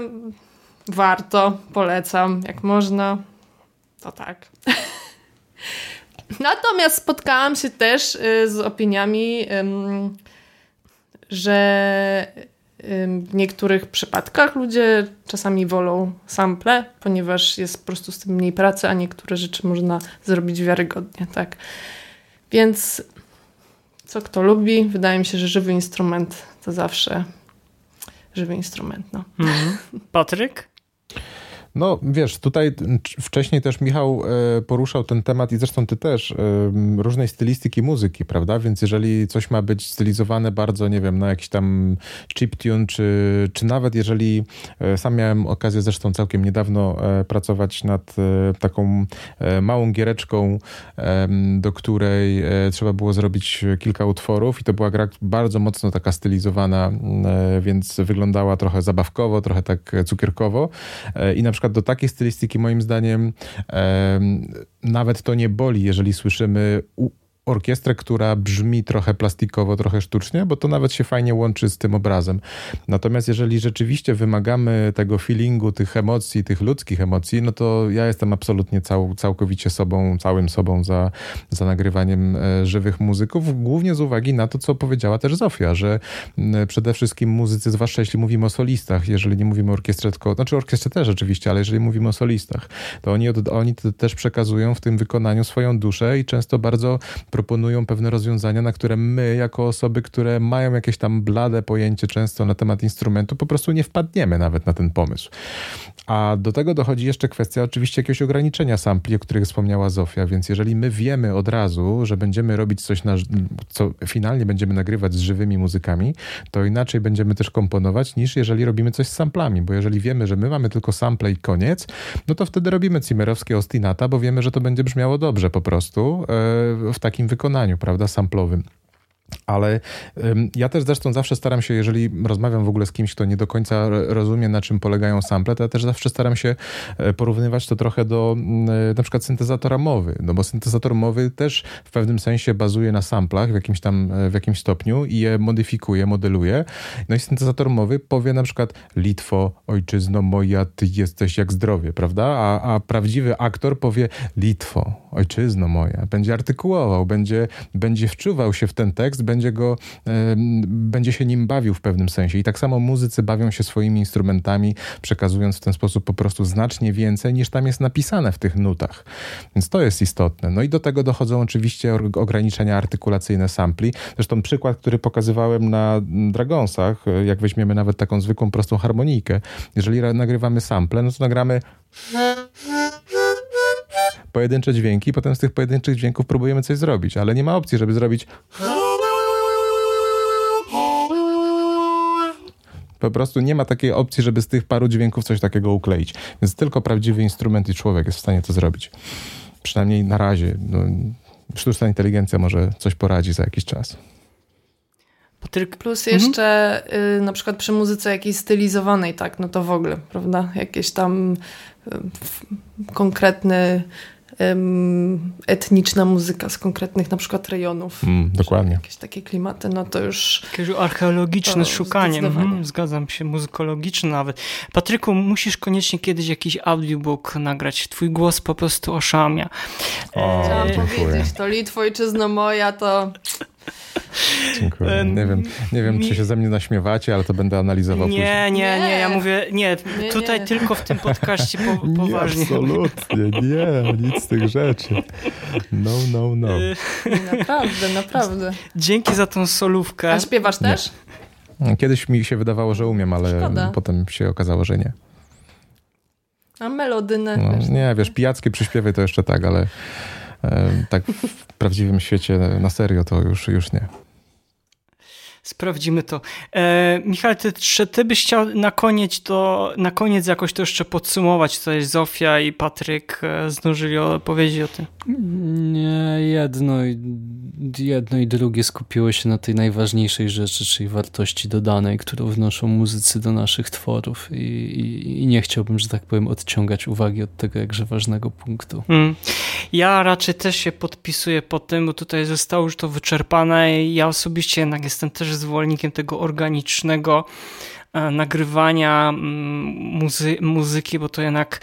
warto, polecam, jak można, to tak. Natomiast spotkałam się też y, z opiniami, że w niektórych przypadkach ludzie czasami wolą sample, ponieważ jest po prostu z tym mniej pracy, a niektóre rzeczy można zrobić wiarygodnie, tak. Więc co kto lubi. Wydaje mi się, że żywy instrument to zawsze żywy instrument. No. Mhm. Patryk? No wiesz, tutaj wcześniej też Michał e, poruszał ten temat i zresztą ty też, e, różnej stylistyki muzyki, prawda? Więc jeżeli coś ma być stylizowane bardzo, nie wiem, na jakiś tam chiptune, czy, czy nawet jeżeli e, sam miałem okazję zresztą całkiem niedawno pracować nad taką małą giereczką, do której trzeba było zrobić kilka utworów i to była gra bardzo mocno taka stylizowana, więc wyglądała trochę zabawkowo, trochę tak cukierkowo i na przykład przykład do takiej stylistyki moim zdaniem e, nawet to nie boli, jeżeli słyszymy orkiestrę, która brzmi trochę plastikowo, trochę sztucznie, bo to nawet się fajnie łączy z tym obrazem. Natomiast jeżeli rzeczywiście wymagamy tego feelingu, tych emocji, tych ludzkich emocji, no to ja jestem absolutnie cał, całkowicie sobą, całym sobą za, za nagrywaniem e, żywych muzyków, głównie z uwagi na to, co powiedziała też Zofia, że przede wszystkim muzycy, zwłaszcza jeśli mówimy o solistach, jeżeli nie mówimy o orkiestrze, tylko, znaczy orkiestrze też oczywiście, ale jeżeli mówimy o solistach, to oni, oni też przekazują w tym wykonaniu swoją duszę i często bardzo proponują pewne rozwiązania, na które my, jako osoby, które mają jakieś tam blade pojęcie często na temat instrumentu, po prostu nie wpadniemy nawet na ten pomysł. A do tego dochodzi jeszcze kwestia oczywiście jakiegoś ograniczenia sampli, o których wspomniała Zofia, więc jeżeli my wiemy od razu, że będziemy robić coś, na, co finalnie będziemy nagrywać z żywymi muzykami, to inaczej będziemy też komponować niż jeżeli robimy coś z samplami, bo jeżeli wiemy, że my mamy tylko sample i koniec, no to wtedy robimy cimerowskie ostinata, bo wiemy, że to będzie brzmiało dobrze po prostu e, w takim wykonaniu, prawda, samplowym. Ale ja też zresztą zawsze staram się, jeżeli rozmawiam w ogóle z kimś, kto nie do końca rozumie, na czym polegają sample, to ja też zawsze staram się e, porównywać to trochę do e, na przykład syntezatora mowy, no bo syntezator mowy też w pewnym sensie bazuje na samplach w jakimś tam, e, w jakimś stopniu i je modyfikuje, modeluje. No i syntezator mowy powie na przykład Litwo, ojczyzno moja, ty jesteś jak zdrowie, prawda? A, a prawdziwy aktor powie Litwo, ojczyzno moja. Będzie artykułował, będzie, będzie wczuwał się w ten tekst, będzie go, będzie się nim bawił w pewnym sensie. I tak samo muzycy bawią się swoimi instrumentami, przekazując w ten sposób po prostu znacznie więcej niż tam jest napisane w tych nutach. Więc to jest istotne. No i do tego dochodzą oczywiście ograniczenia artykulacyjne sampli. Zresztą przykład, który pokazywałem na Dragonsach, jak weźmiemy nawet taką zwykłą, prostą harmonijkę. Jeżeli nagrywamy sample, no to nagramy pojedyncze dźwięki, potem z tych pojedynczych dźwięków próbujemy coś zrobić, ale nie ma opcji, żeby zrobić Po prostu nie ma takiej opcji, żeby z tych paru dźwięków coś takiego ukleić. Więc tylko prawdziwy instrument i człowiek jest w stanie to zrobić. Przynajmniej na razie. No, sztuczna inteligencja może coś poradzi za jakiś czas. Plus jeszcze mhm. y, na przykład przy muzyce jakiejś stylizowanej, tak, no to w ogóle, prawda? Jakieś tam y, konkretny etniczna muzyka z konkretnych na przykład rejonów. Mm, dokładnie. Jakieś takie klimaty, no to już... Jakieś archeologiczne szukanie. Mhm, zgadzam się, muzykologiczne nawet. Patryku, musisz koniecznie kiedyś jakiś audiobook nagrać. Twój głos po prostu oszamia. O, Chciałam dziękuję. powiedzieć, to Litwo, ojczyzno moja, to... Dziękuję. Nie wiem, nie wiem czy się ze mnie naśmiewacie, ale to będę analizował nie, później. Nie, nie, ja mówię, nie, nie tutaj nie. tylko w tym podcaście po, poważnie. Nie, absolutnie, nie, nic z tych rzeczy. No, no, no. Naprawdę, naprawdę. Dzięki za tą solówkę. A śpiewasz też? Kiedyś mi się wydawało, że umiem, ale Szkoda. potem się okazało, że nie. A melodynę no, Nie, wiesz, pijackie przyśpiewy to jeszcze tak, ale tak w prawdziwym świecie na serio to już, już nie. Sprawdzimy to. E, Michał, ty, czy ty byś chciał na koniec, to, na koniec jakoś to jeszcze podsumować, co jest Zofia i Patryk e, zdążyli opowiedzieć o tym? Nie, jedno, jedno i drugie skupiło się na tej najważniejszej rzeczy, czyli wartości dodanej, którą wnoszą muzycy do naszych tworów i, i, i nie chciałbym, że tak powiem, odciągać uwagi od tego jakże ważnego punktu. Mm. Ja raczej też się podpisuję pod tym, bo tutaj zostało już to wyczerpane ja osobiście jednak jestem też zwolennikiem tego organicznego nagrywania mm, muzy muzyki, bo to jednak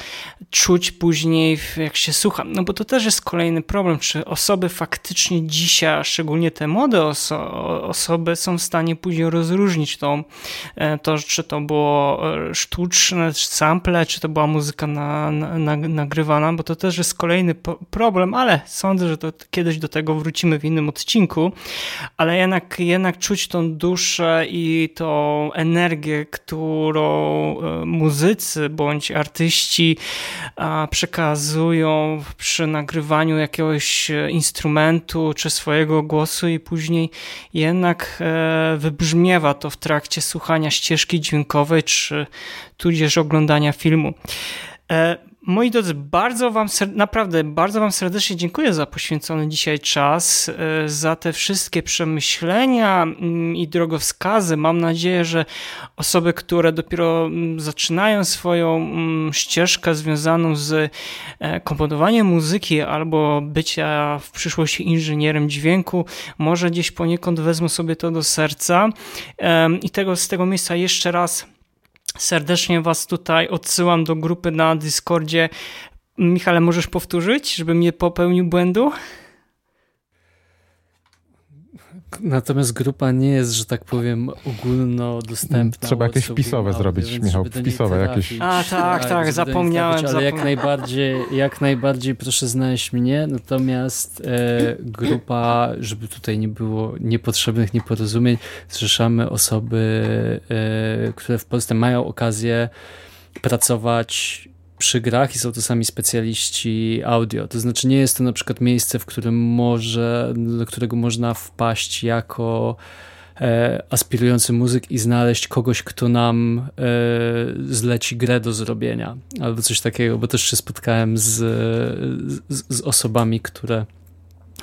czuć później, jak się słucha. No bo to też jest kolejny problem, czy osoby faktycznie dzisiaj, szczególnie te młode oso osoby są w stanie później rozróżnić to, e, to czy to było e, sztuczne, czy sample, czy to była muzyka na, na, na, nagrywana, bo to też jest kolejny problem, ale sądzę, że to kiedyś do tego wrócimy w innym odcinku, ale jednak, jednak czuć tą duszę i tą energię którą e, muzycy bądź artyści przekazują przy nagrywaniu jakiegoś e, instrumentu czy swojego głosu i później jednak e, wybrzmiewa to w trakcie słuchania ścieżki dźwiękowej czy tudzież oglądania filmu. Moi drodzy, bardzo wam, naprawdę bardzo wam serdecznie dziękuję za poświęcony dzisiaj czas, e, za te wszystkie przemyślenia mm, i drogowskazy. Mam nadzieję, że osoby, które dopiero mm, zaczynają swoją mm, ścieżkę związaną z e, komponowaniem muzyki albo bycia w przyszłości inżynierem dźwięku, może gdzieś poniekąd wezmą sobie to do serca. I tego, z tego miejsca jeszcze raz Serdecznie Was tutaj odsyłam do grupy na Discordzie. Michale, możesz powtórzyć, żebym nie popełnił błędu? Natomiast grupa nie jest, że tak powiem, ogólnodostępna. Trzeba jakieś wpisowe zrobić, Michał, wpisowe jakieś. A tak, tak, zapomniałem. Trafić, ale jak najbardziej, jak najbardziej proszę znaleźć mnie, natomiast e, grupa, żeby tutaj nie było niepotrzebnych nieporozumień, zrzeszamy osoby, e, które w Polsce mają okazję pracować przy grach i są to sami specjaliści audio. To znaczy nie jest to na przykład miejsce, w którym może, do którego można wpaść jako e, aspirujący muzyk i znaleźć kogoś, kto nam e, zleci grę do zrobienia albo coś takiego, bo też się spotkałem z, z, z osobami, które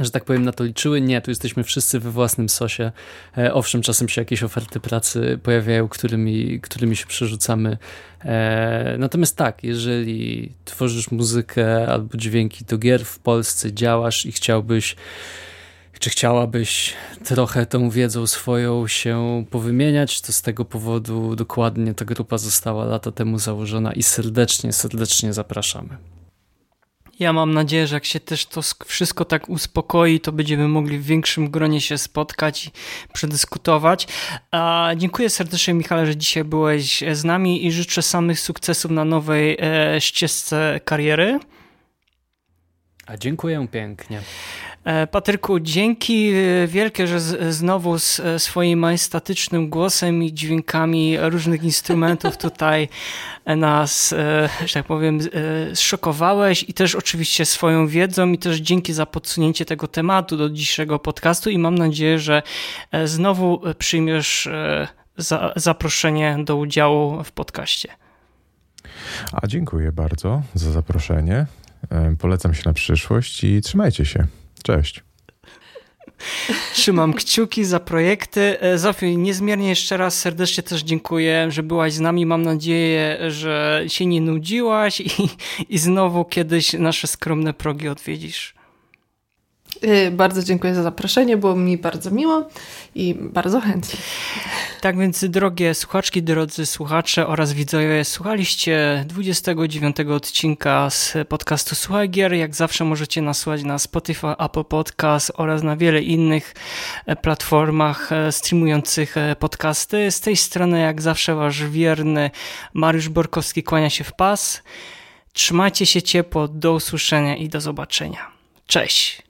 że tak powiem, na to liczyły. Nie, tu jesteśmy wszyscy we własnym sosie. E, owszem, czasem się jakieś oferty pracy pojawiają, którymi, którymi się przerzucamy. E, natomiast tak, jeżeli tworzysz muzykę albo dźwięki do gier w Polsce, działasz i chciałbyś czy chciałabyś trochę tą wiedzą swoją się powymieniać, to z tego powodu dokładnie ta grupa została lata temu założona i serdecznie, serdecznie zapraszamy. Ja mam nadzieję, że jak się też to wszystko tak uspokoi, to będziemy mogli w większym gronie się spotkać i przedyskutować. A dziękuję serdecznie, Michale, że dzisiaj byłeś z nami i życzę samych sukcesów na nowej e, ścieżce kariery. A dziękuję pięknie. E, Patryku, dzięki e, wielkie, że znowu z e, swoim majestatycznym głosem i dźwiękami różnych instrumentów tutaj nas, że tak powiem, zszokowałeś i też oczywiście swoją wiedzą i też dzięki za podsunięcie tego tematu do dzisiejszego podcastu i mam nadzieję, że znowu przyjmiesz zaproszenie do udziału w podcaście. A dziękuję bardzo za zaproszenie. Polecam się na przyszłość i trzymajcie się. Cześć. Trzymam kciuki za projekty. E, Zofii, niezmiernie jeszcze raz serdecznie też dziękuję, że byłaś z nami. Mam nadzieję, że się nie nudziłaś i, i znowu kiedyś nasze skromne progi odwiedzisz. Y, bardzo dziękuję za zaproszenie, było mi bardzo miło i bardzo chętnie. Tak więc, drogie słuchaczki, drodzy słuchacze oraz widzowie, słuchaliście 29 odcinka z podcastu Słuchaj Gier. Jak zawsze możecie nas słuchać na Spotify, Apple Podcast oraz na wiele innych e, platformach e, streamujących e, podcasty. Z tej strony, jak zawsze, wasz wierny Mariusz Borkowski kłania się w pas. Trzymajcie się ciepło, do usłyszenia i do zobaczenia. Cześć!